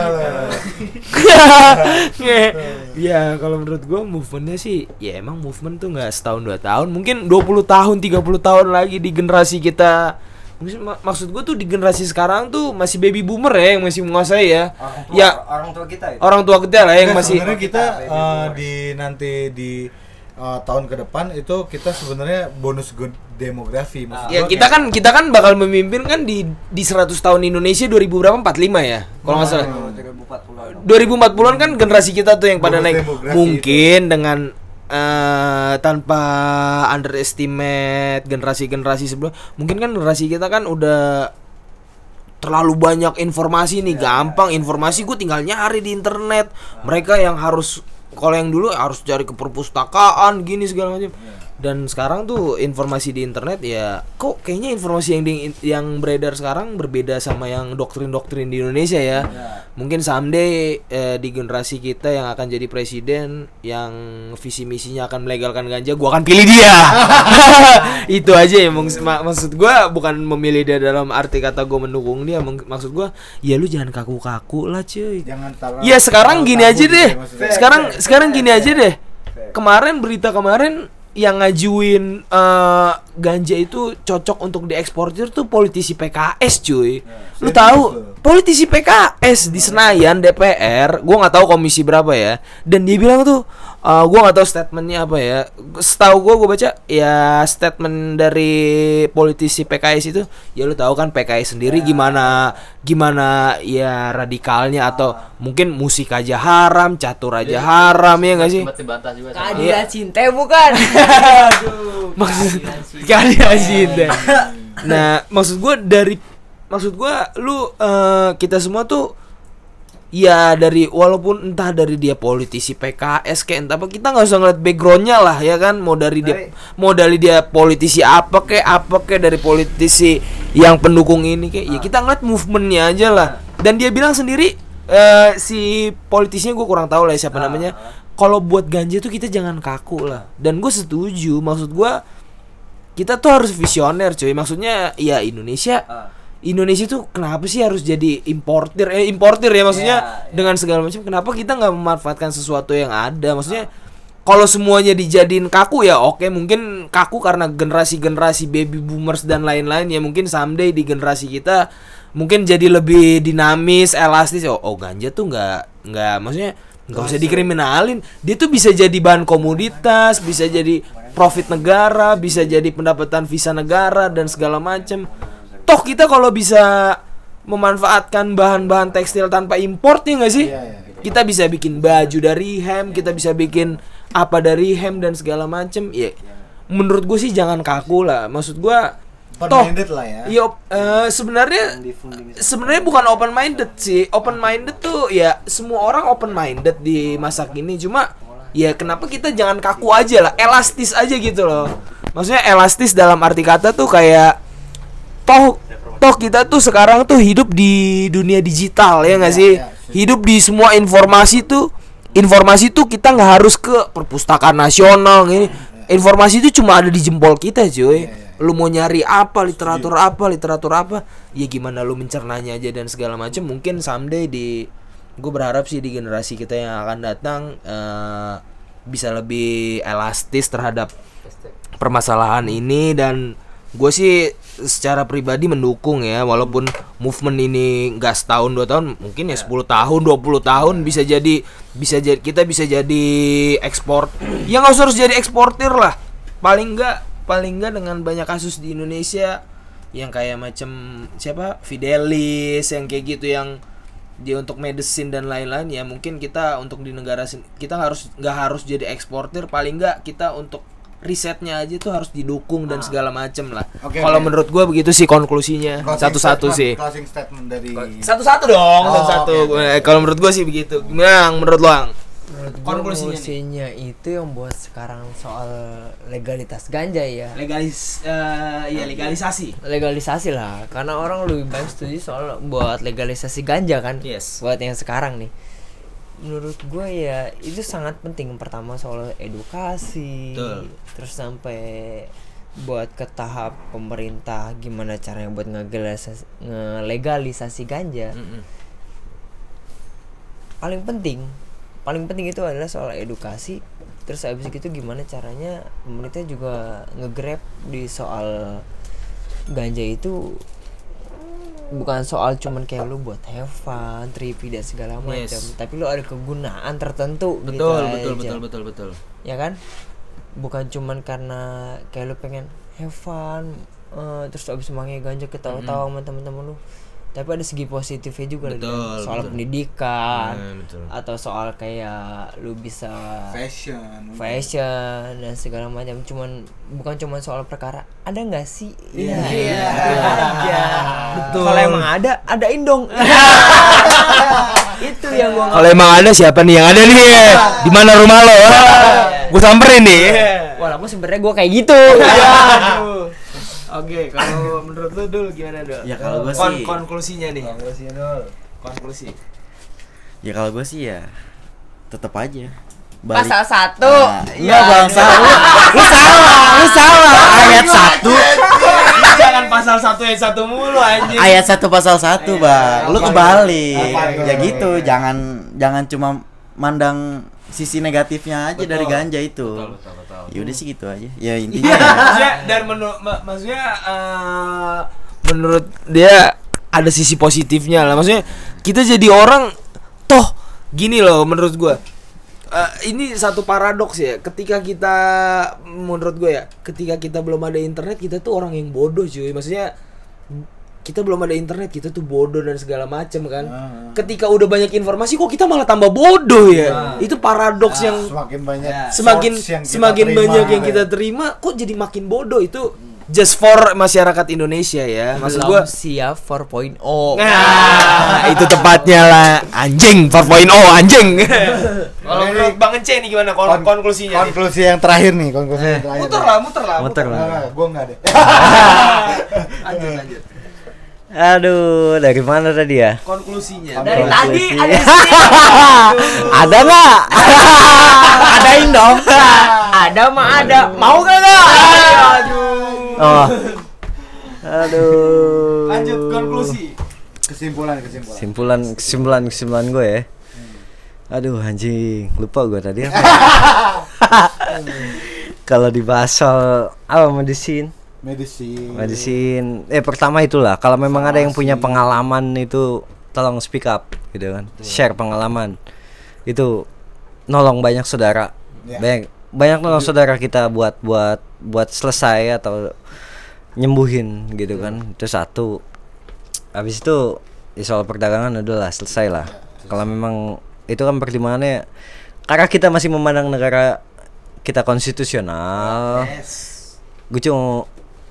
ya kalau menurut gue movementnya sih ya emang movement tuh nggak setahun dua tahun. Mungkin 20 tahun 30 tahun lagi di generasi kita. Maksud, mak- maksud gue tuh di generasi sekarang tuh masih baby boomer ya yang masih menguasai ya. Ya. orang tua kita itu orang tua kita lah yang Nggak, masih sebenarnya kita uh, di nanti di uh, tahun ke depan itu kita sebenarnya bonus good demografi. Maksud ya gua kita kayak- kan kita kan bakal memimpin kan di di 100 tahun Indonesia 2000 berapa? 45 ya? Kalau nggak salah. 2040-an kan generasi kita tuh yang pada Bonus naik. mungkin dengan eh tanpa underestimate generasi-generasi sebelum mungkin kan generasi kita kan udah terlalu banyak informasi nih gampang informasi. Gue tinggal nyari di internet. Mereka yang harus kalau yang dulu harus cari ke perpustakaan gini segala macam dan sekarang tuh informasi di internet ya kok kayaknya informasi yang di, yang beredar sekarang berbeda sama yang doktrin-doktrin di Indonesia ya mungkin someday eh, di generasi kita yang akan jadi presiden yang visi misinya akan melegalkan ganja gua akan pilih dia itu aja ya mak- maksud gua bukan memilih dia dalam arti kata gua mendukung dia maksud gua ya lu jangan kaku-kaku lah cuy jangan Ya sekarang gini aja gitu deh. ya. Sekarang sekarang gini aja deh. Kemarin berita kemarin yang ngajuin eh, ganja itu cocok untuk dieksportir tuh politisi PKS cuy. Lu serius tahu lu? politisi PKS di Senayan DPR, gua nggak tahu komisi berapa ya. Dan dia bilang tuh eh, gua nggak tahu statementnya apa ya. Setahu gua gua baca ya statement dari politisi PKS itu ya lu tahu kan PKS sendiri gimana gimana ya radikalnya atau mungkin musik aja haram, catur aja haram ya nggak sih? Keadilan cinta bukan? Maksud keadilan cinta. Nah, maksud gua dari maksud gua lu eh, kita semua tuh ya dari walaupun entah dari dia politisi PKS kayak entah apa kita nggak usah ngeliat backgroundnya lah ya kan? Mau dari dia mau dari dia politisi apa kayak apa kayak dari politisi yang pendukung ini kayak ya kita ngeliat movementnya aja lah. Dan dia bilang sendiri eh, si politisinya gue kurang tahu lah ya siapa namanya kalau buat ganja tuh kita jangan kaku lah. Dan gue setuju maksud gue kita tuh harus visioner cuy. Maksudnya ya Indonesia Indonesia tuh kenapa sih harus jadi importir? Eh importir ya maksudnya dengan segala macam kenapa kita nggak memanfaatkan sesuatu yang ada? Maksudnya kalau semuanya dijadiin kaku ya oke mungkin kaku karena generasi-generasi baby boomers dan lain-lain ya mungkin someday di generasi kita mungkin jadi lebih dinamis elastis. Oh, oh ganja tuh nggak nggak maksudnya nggak usah dikriminalin. Dia tuh bisa jadi bahan komoditas bisa jadi profit negara bisa jadi pendapatan visa negara dan segala macam toh kita kalau bisa memanfaatkan bahan-bahan tekstil tanpa import ya nggak sih kita bisa bikin baju dari hem kita bisa bikin apa dari hem dan segala macam ya menurut gue sih jangan kaku lah maksud gue toh lah ya. Iya, eh, sebenarnya sebenarnya bukan open minded sih. Open minded tuh ya semua orang open minded di masa kini. Cuma ya kenapa kita jangan kaku aja lah, elastis aja gitu loh. Maksudnya elastis dalam arti kata tuh kayak toh toh kita tuh sekarang tuh hidup di dunia digital ya nggak sih? Hidup di semua informasi tuh informasi tuh kita nggak harus ke perpustakaan nasional ini. Informasi itu cuma ada di jempol kita cuy. Lu mau nyari apa literatur apa literatur apa ya gimana lu mencernanya aja dan segala macam. Mungkin someday di gue berharap sih di generasi kita yang akan datang eh, bisa lebih elastis terhadap permasalahan ini dan gue sih secara pribadi mendukung ya walaupun movement ini nggak setahun dua tahun mungkin ya 10 tahun 20 tahun bisa jadi bisa jadi kita bisa jadi ekspor. Ya nggak usah harus jadi eksportir lah. Paling nggak paling nggak dengan banyak kasus di Indonesia yang kayak macam siapa? Fidelis yang kayak gitu yang dia untuk medicine dan lain-lain ya mungkin kita untuk di negara kita harus nggak harus jadi eksportir. Paling nggak kita untuk risetnya aja tuh harus didukung dan segala macem lah Oke, kalau oke. menurut gua begitu sih konklusinya satu-satu sih Closing statement dari satu-satu dong Oh, satu-satu oke. Eh, kalau menurut gua sih begitu gimana Ang? menurut lo Ang? Menurut Konklusinya nih. itu yang buat sekarang soal legalitas ganja ya. legalis eh ya legalisasi Legalisasi lah, karena orang lebih banyak setuju soal buat legalisasi ganja kan. Yes. Buat yang sekarang nih. Menurut gue ya itu sangat penting pertama soal edukasi, Betul. terus sampai buat ke tahap pemerintah gimana caranya buat ngelegalisasi, ganja. Mm-mm. paling penting paling penting itu adalah soal edukasi terus habis itu gimana caranya pemerintah juga ngegrab di soal ganja itu bukan soal cuman kayak lu buat have fun, trippy dan segala macam, Yes. tapi lu ada kegunaan tertentu gitu betul betul aja. betul betul betul ya kan? Bukan cuman karena kayak lu pengen have fun eh, terus abis pakai ganja ketawa-tawa sama temen-temen lu tapi ada segi positifnya juga lagi kan. Betul, soal betul. pendidikan Hmm, betul. atau soal kayak lu bisa fashion. fashion dan segala macam cuman bukan cuman soal perkara ada nggak sih Iya. Iya, itu aja Betul. kalau emang ada adain dong itu yang gua Kalau emang ada siapa nih yang ada nih? Di mana rumah lo? Gue samperin nih. walaupun sebenarnya gua kayak gitu Oke, kalau menurut lu dulu gimana dulu? Ya, kalau gua sih- konklusinya nih. Konklusinya dulu. Konklusi. Ya kalau gue sih ya tetap aja. pasal satu Nah, iya bang salah. Lu salah, lu salah. Ayat satu, Jangan pasal satu ayat satu mulu anjing. ayat satu pasal satu bang. Lu kebalik. Ya gitu, jangan jangan cuma mandang sisi negatifnya aja dari ganja itu. Ya udah sih gitu aja. Ya intinya. ya. maksudnya dan menurut ma- maksudnya eh, menurut dia ada sisi positifnya lah maksudnya kita jadi orang toh gini loh menurut gua Eh, ini satu paradoks ya ketika kita menurut gue ya ketika kita belum ada internet kita tuh orang yang bodoh cuy maksudnya kita belum ada internet kita tuh bodoh dan segala macam kan. Ketika udah banyak informasi kok kita malah tambah bodoh ya? Itu paradoks yang semakin banyak semakin source yang semakin terima. banyak yang kita terima kok jadi makin bodoh? Itu just for masyarakat Indonesia ya. Maksud belum gua siap 4.0 nah itu tepatnya lah. Anjing 4.0 anjing. Kalau menurut Bang Ence nih gimana kon- Kon- konklusinya? nih? konklusi yang terakhir nih konklusi yang terakhir muter lah muter lah Muter lah. Enggak, enggak, gua enggak deh lanjut lanjut Aduh, dari mana tadi ya? Konklusinya. Dari Dari tadi Konklusi. ada ada nggak? Adain dong. ada mah ada. Mau gak nggak? Aduh. Oh. Aduh. Lanjut konklusi. Kesimpulan kesimpulan. Kesimpulan kesimpulan kesimpulan gue ya. Aduh anjing, lupa gue tadi apa. Kalau dibahas soal apa medisin, Medicine. medisin. Eh pertama itulah, kalau memang ada yang punya pengalaman itu tolong speak up gitu kan. Share pengalaman. Itu nolong banyak saudara. Ya. Banyak banyak nolong saudara kita buat buat buat selesai atau nyembuhin gitu kan. Itu satu. Habis itu ya soal perdagangan udahlah selesai lah. Kalau memang itu kan pertimbangannya karena kita masih memandang negara kita konstitusional. Gue cuma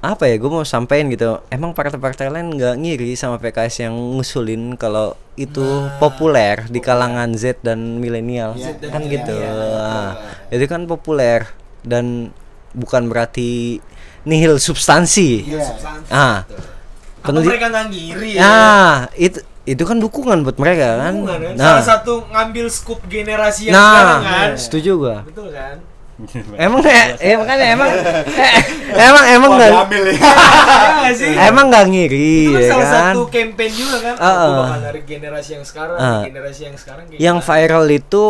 apa ya gue mau sampein gitu emang partai-partai lain nggak ngiri sama PKS yang ngusulin kalau itu populer di kalangan Z dan milenial kan gitu Nah, itu kan populer dan bukan berarti nihil substansi Iya. ah Apa peneliti- mereka nggak ngiri ya? Nah, itu itu kan dukungan buat mereka kan. Hubungan, kan? Nah, Salah satu ngambil scoop generasi yang nah, sekarang kan. setuju gua. Betul kan? Emang eh, eh, makanya emang eh, emang emang Wah, nggak ya. Iya sih? emang nggak ngiri Itu kan ya salah kan. satu campaign juga kan. Aku ah. bakal dari generasi yang sekarang, Ah. generasi yang sekarang kayak Yang gimana. viral itu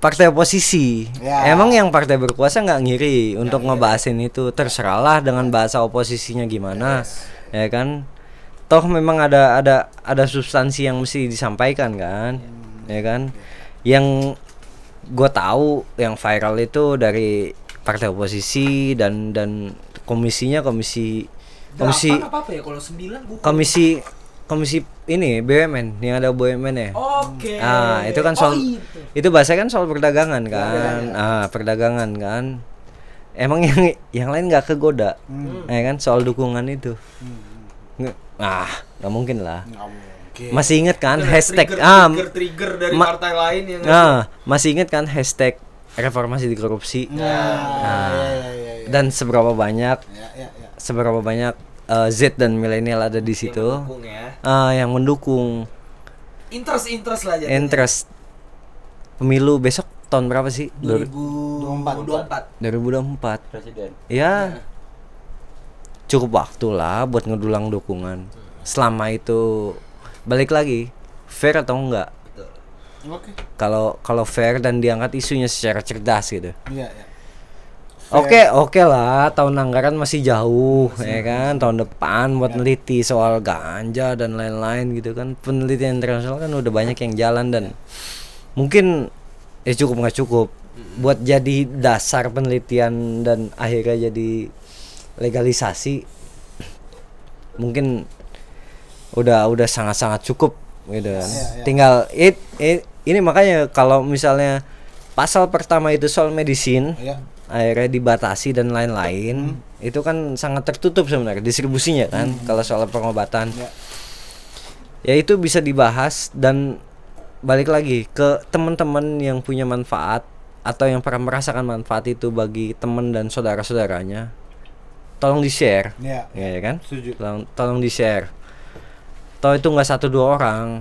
partai oposisi. Ya. Emang yang partai berkuasa nggak ngiri untuk ngebahasin itu. Terserahlah dengan bahasa oposisinya gimana, ya kan. Toh memang ada ada ada substansi yang mesti disampaikan kan, ya kan. Yang gue tahu yang viral itu dari partai oposisi dan dan komisinya komisi komisi apa apa ya kalau sembilan bukan. komisi komisi ini BUMN yang ada BUMN ya. Oke. Ah, itu kan Oh, soal itu. itu bahasa kan soal perdagangan kan. Ah, perdagangan kan. Emang yang yang lain nggak kegoda. Ya kan soal dukungan itu. Nge- Ah, nggak mungkin lah. Nggak mungkin. Masih inget kan Itu hashtag trigger, ah trigger, trigger dari ma- partai lain yang Nah, masih inget kan hashtag reformasi di korupsi. Nah, ya, ya, ya, ya. Dan seberapa banyak Ya, ya, ya. seberapa banyak eh, Z dan milenial ada di situ. mendukung ya. Ah, yang mendukung Interest interest lah jadinya. interest pemilu besok tahun berapa sih? 2024. 2024. Presiden. Ya cukup waktu lah buat ngedulang dukungan. Selama itu balik lagi fair atau enggak? Kalau kalau fair dan diangkat isunya secara cerdas gitu. Iya, ya. Oke oke lah tahun anggaran masih jauh ya kan? Tahun depan buat neliti soal ganja dan lain-lain gitu kan. Penelitian internasional kan udah banyak yang jalan dan mungkin ya cukup nggak cukup. Buat jadi dasar penelitian dan akhirnya jadi legalisasi mungkin udah udah sangat-sangat cukup gitu kan. Tinggal it, it- ini makanya kalau misalnya pasal pertama itu soal medisin Iya. akhirnya dibatasi dan lain-lain itu kan sangat tertutup sebenarnya distribusinya kan kalau soal pengobatan Ya. ya itu bisa dibahas dan balik lagi ke teman-teman yang punya manfaat atau yang pernah merasakan manfaat itu bagi teman dan saudara-saudaranya tolong di share Iya. ya, ya kan Setuju. tolong, tolong di share toh itu nggak satu dua orang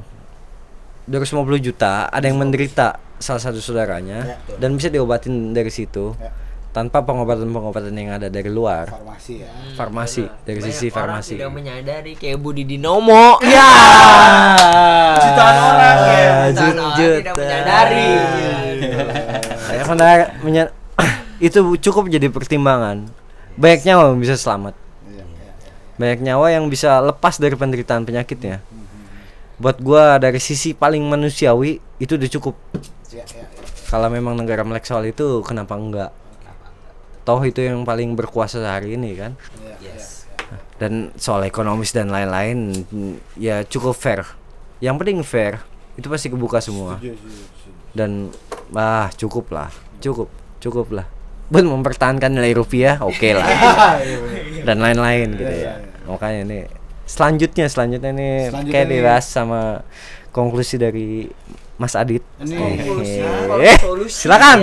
250 juta ada yang menderita salah satu saudaranya Ya, betul. dan bisa diobatin dari situ Ya. tanpa pengobatan-pengobatan yang ada dari luar Farmasi ya. farmasi dari sisi Banyak orang farmasi tidak menyadari kayak Budi Dinomo. ya Jutaan orang ya. Jutaan orang tidak menyadari. Menya- itu cukup jadi pertimbangan banyak nyawa yang bisa selamat. Banyak nyawa yang bisa lepas dari penderitaan penyakitnya. Buat gua dari sisi paling manusiawi itu udah cukup. Iya, iya, iya. kalau memang negara melek soal itu kenapa enggak? Toh itu yang paling berkuasa sehari ini kan? Iya, iya. dan soal ekonomis dan lain-lain ya cukup fair. Yang penting fair itu pasti kebuka semua. Dan ah cukup lah. Cukup cukup lah. Buat mempertahankan nilai rupiah oke lah. Iya, dan lain-lain gitu ya makanya nih selanjutnya selanjutnya Selanjutnya kayak dibahas sama konklusi dari Mas Adit Ini Eh, silakan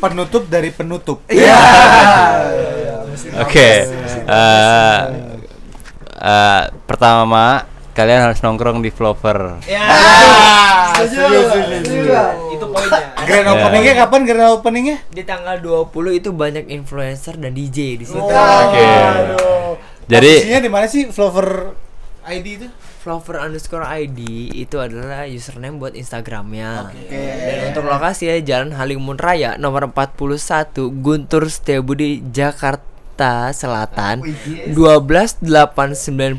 penutup dari penutup. Iya. Oke. eh, eh, pertama kalian harus nongkrong di Flover. Ya. setuju, setuju, setuju. Itu poinnya. Grand Ya. openingnya kapan grand openingnya? Di tanggal 20 itu banyak influencer dan DJ di situ. Oke. Aduh. Jadi- Posisinya di mana sih Flower ID itu? Flower underscore ID itu adalah username buat Instagramnya. Dan untuk lokasi ya Jalan Halimun Raya nomor 41 Guntur Setiabudi Jakarta Selatan 12890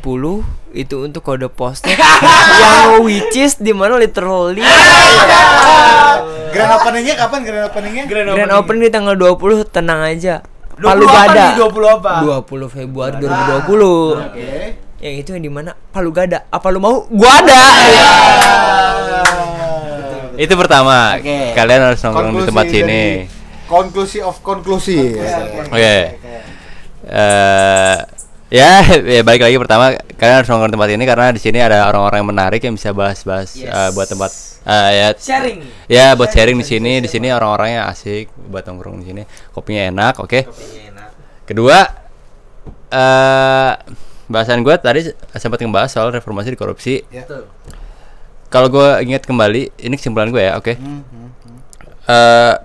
itu untuk kode posnya yang which is di mana literally Grand openingnya kapan grand openingnya? grand open di tanggal 20 tenang aja 20 Palu Gada nih? 20 apa? 20 Februari 2020 Oke. yang itu yang di mana Palu Gada apa lu mau gua ada Itu pertama. Oke. Kalian harus nongkrong di tempat sini. Konklusi of konklusi. Oke. Eh ya, ya balik lagi pertama kalian harus nongkrong tempat ini karena di sini ada orang-orang yang menarik yang bisa bahas-bahas eh, buat tempat eh, ya. Sharing. ya buat sharing di sini di sini orang-orangnya asik buat nongkrong di sini. Kopinya enak oke? Kedua eh bahasan gue tadi sempat ngebahas soal reformasi di korupsi. Ya. kalau gue ingat kembali ini kesimpulan gue ya oke? Hmm, hmm, hmm. Eh,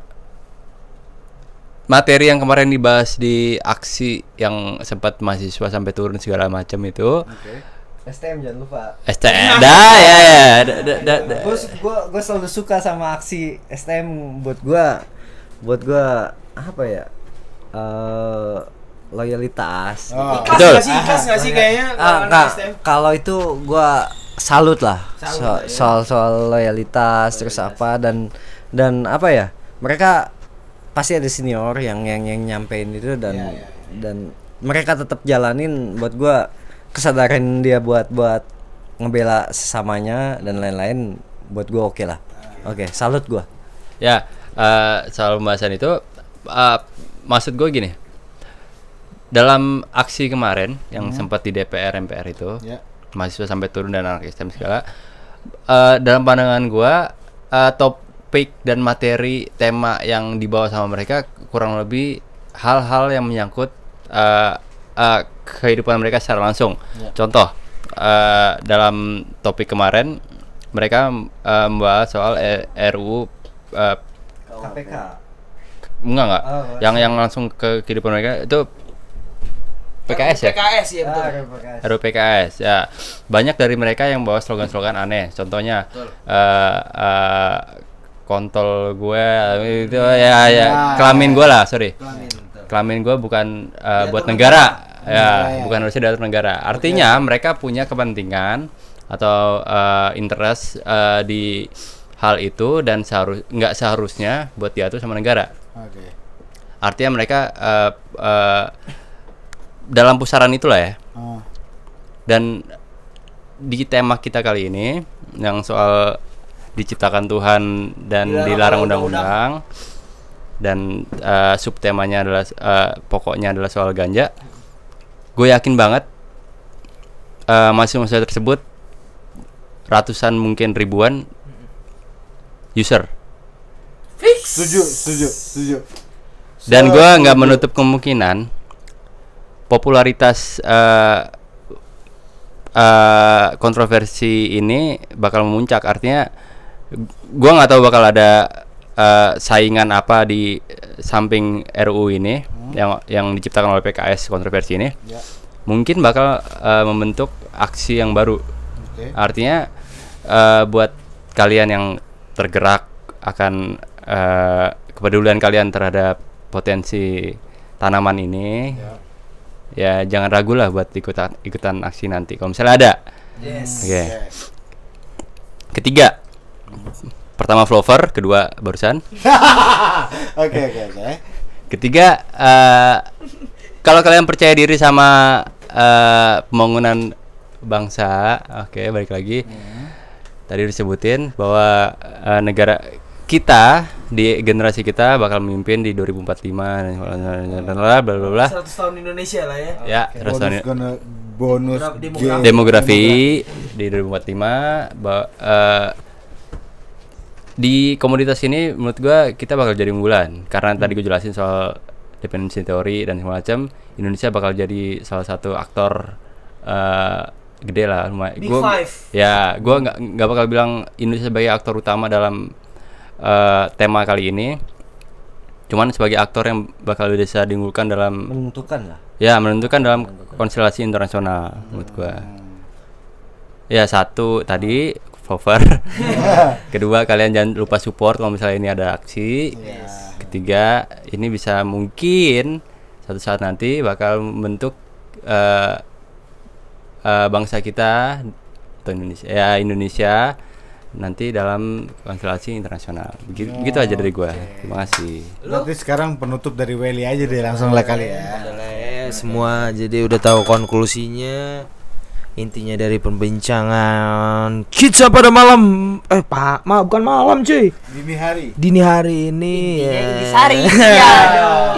materi yang kemarin dibahas di aksi yang sempat mahasiswa sampai turun segala macam itu STM jangan lupa. STM dah ya ya Gue gua gua selalu suka sama aksi STM buat gua buat gua apa ya? Eh loyalitas. Oh. Ikas Betul. nggak sih? Ikas nggak sih kayaknya? Ah, STM? Kalau itu gua salut lah. Salut So- ya. soal soal loyalitas, terus apa dan dan apa ya? Mereka pasti ada senior yang yang yang nyampein itu dan Iya, dan mereka tetap jalanin buat gua kesadaran dia buat buat ngebela sesamanya dan lain-lain buat gua oke lah. Oke, salut gua. ya eh, soal pembahasan itu eh, maksud gue gini dalam aksi kemarin yang sempat di DPR MPR itu Ya. mahasiswa sampai turun dan anak STM segala eh, dalam pandangan gua eh, topik dan materi tema yang dibawa sama mereka kurang lebih hal-hal yang menyangkut eh, eh, kehidupan mereka secara langsung. Contoh eh, dalam topik kemarin mereka eh, membahas soal E- RUU eh, KPK. enggak enggak. Oh, yang yang langsung ke kehidupan mereka itu PKS ya? PKS ya betul. RUU PKS ya. Banyak dari mereka yang bawa slogan-slogan aneh. Contohnya eh eh, kontol gue itu ya ya kelamin gue lah sorry. Kelamin gue bukan eh, buat negara. ya bukan harusnya diatur negara. Artinya mereka punya kepentingan atau eh, interest eh, di hal itu dan seharus nggak seharusnya buat diatur sama negara. Oke. artinya mereka eh, eh, dalam pusaran itulah ya. Oh. dan di tema kita kali ini yang soal diciptakan Tuhan dan Dilarang dilarang oleh undang-undang. Dan eh, subtemanya adalah eh, pokoknya adalah soal ganja. Gue yakin banget eh, mahasiswa tersebut ratusan mungkin ribuan user. Setuju, setuju, setuju. dan gue nggak menutup kemungkinan popularitas eh, eh, kontroversi ini bakal memuncak. Artinya gue nggak tahu bakal ada eh, saingan apa di samping RUU ini yang yang diciptakan oleh PKS kontroversi ini. Ya. mungkin bakal eh, membentuk aksi yang baru. Oke. artinya eh, buat kalian yang tergerak akan eh, kepedulian kalian terhadap potensi tanaman ini ya. jangan ragu lah buat ikutan ikutan aksi nanti. Kalau misalnya ada. Yes. oke. Ketiga pertama flower kedua barusan Oke, oke, oke. ketiga eh, kalau kalian percaya diri sama eh, pembangunan bangsa oke balik lagi tadi disebutin bahwa eh, negara kita di generasi kita bakal memimpin di 2045 dan bla bla bla bla bla 100 tahun Indonesia lah ya. ya terus Bonus gonna bonus Demografi. demografi di 2045 ba- eh, di komoditas ini menurut gua kita bakal jadi unggulan karena tadi gue jelasin soal dependency teori dan segala macam Indonesia bakal jadi salah satu aktor eh, gede lah lumayan. Big Gua- five. Ya, gua nggak nggak bakal bilang Indonesia sebagai aktor utama dalam eh, tema kali ini. Cuman sebagai aktor yang bakal bisa diunggulkan dalam menentukan lah ya menentukan dalam konstelasi internasional menurut gua. Ya satu tadi cover. Kedua kalian jangan lupa support kalau misalnya ini ada aksi. Ketiga ini bisa mungkin satu saat nanti bakal membentuk eh, eh, bangsa kita atau Indonesia ya Indonesia nanti dalam konstelasi internasional. Begitu, begitu aja dari gua. Terima kasih. Berarti sekarang penutup dari Welly aja deh langsung lah kali ya. Ya, semua jadi udah tahu konklusinya intinya dari pembincangan kita pada malam eh pak ma bukan malam cuy Dini hari. dini hari ini ya. Sari. Iya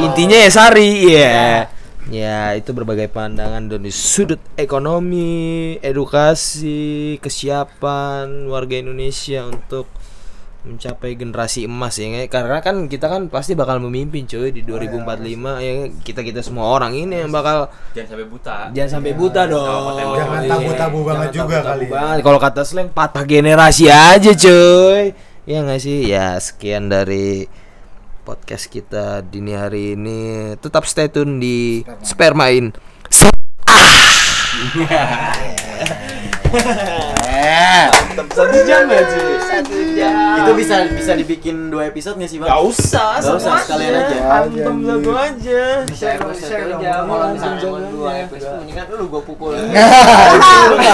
intinya ya sari ya ya itu berbagai pandangan dari sudut ekonomi edukasi kesiapan warga Indonesia untuk mencapai generasi emas ya karena kan kita kan pasti bakal memimpin cuy di 2045 ya kita kita semua orang ini yang bakal Jangan sampai buta. jangan sampai buta dong. Jangan Iya. tabu-tabu banget Jangan juga kali ya. banget. kalau kata slang patah generasi aja cuy. Ya nggak sih? Ya sekian dari podcast kita dini hari ini. Tetap stay tune di spermain satu jam cuy satu jam Itu bisa bisa dibikin dua episode nggak sih bang? Gak usah, Nggak usah, sekalian aja. Antem satu aja. Share, share dong. Kalau misalnya mau dua episode, mendingan lu gua pukul.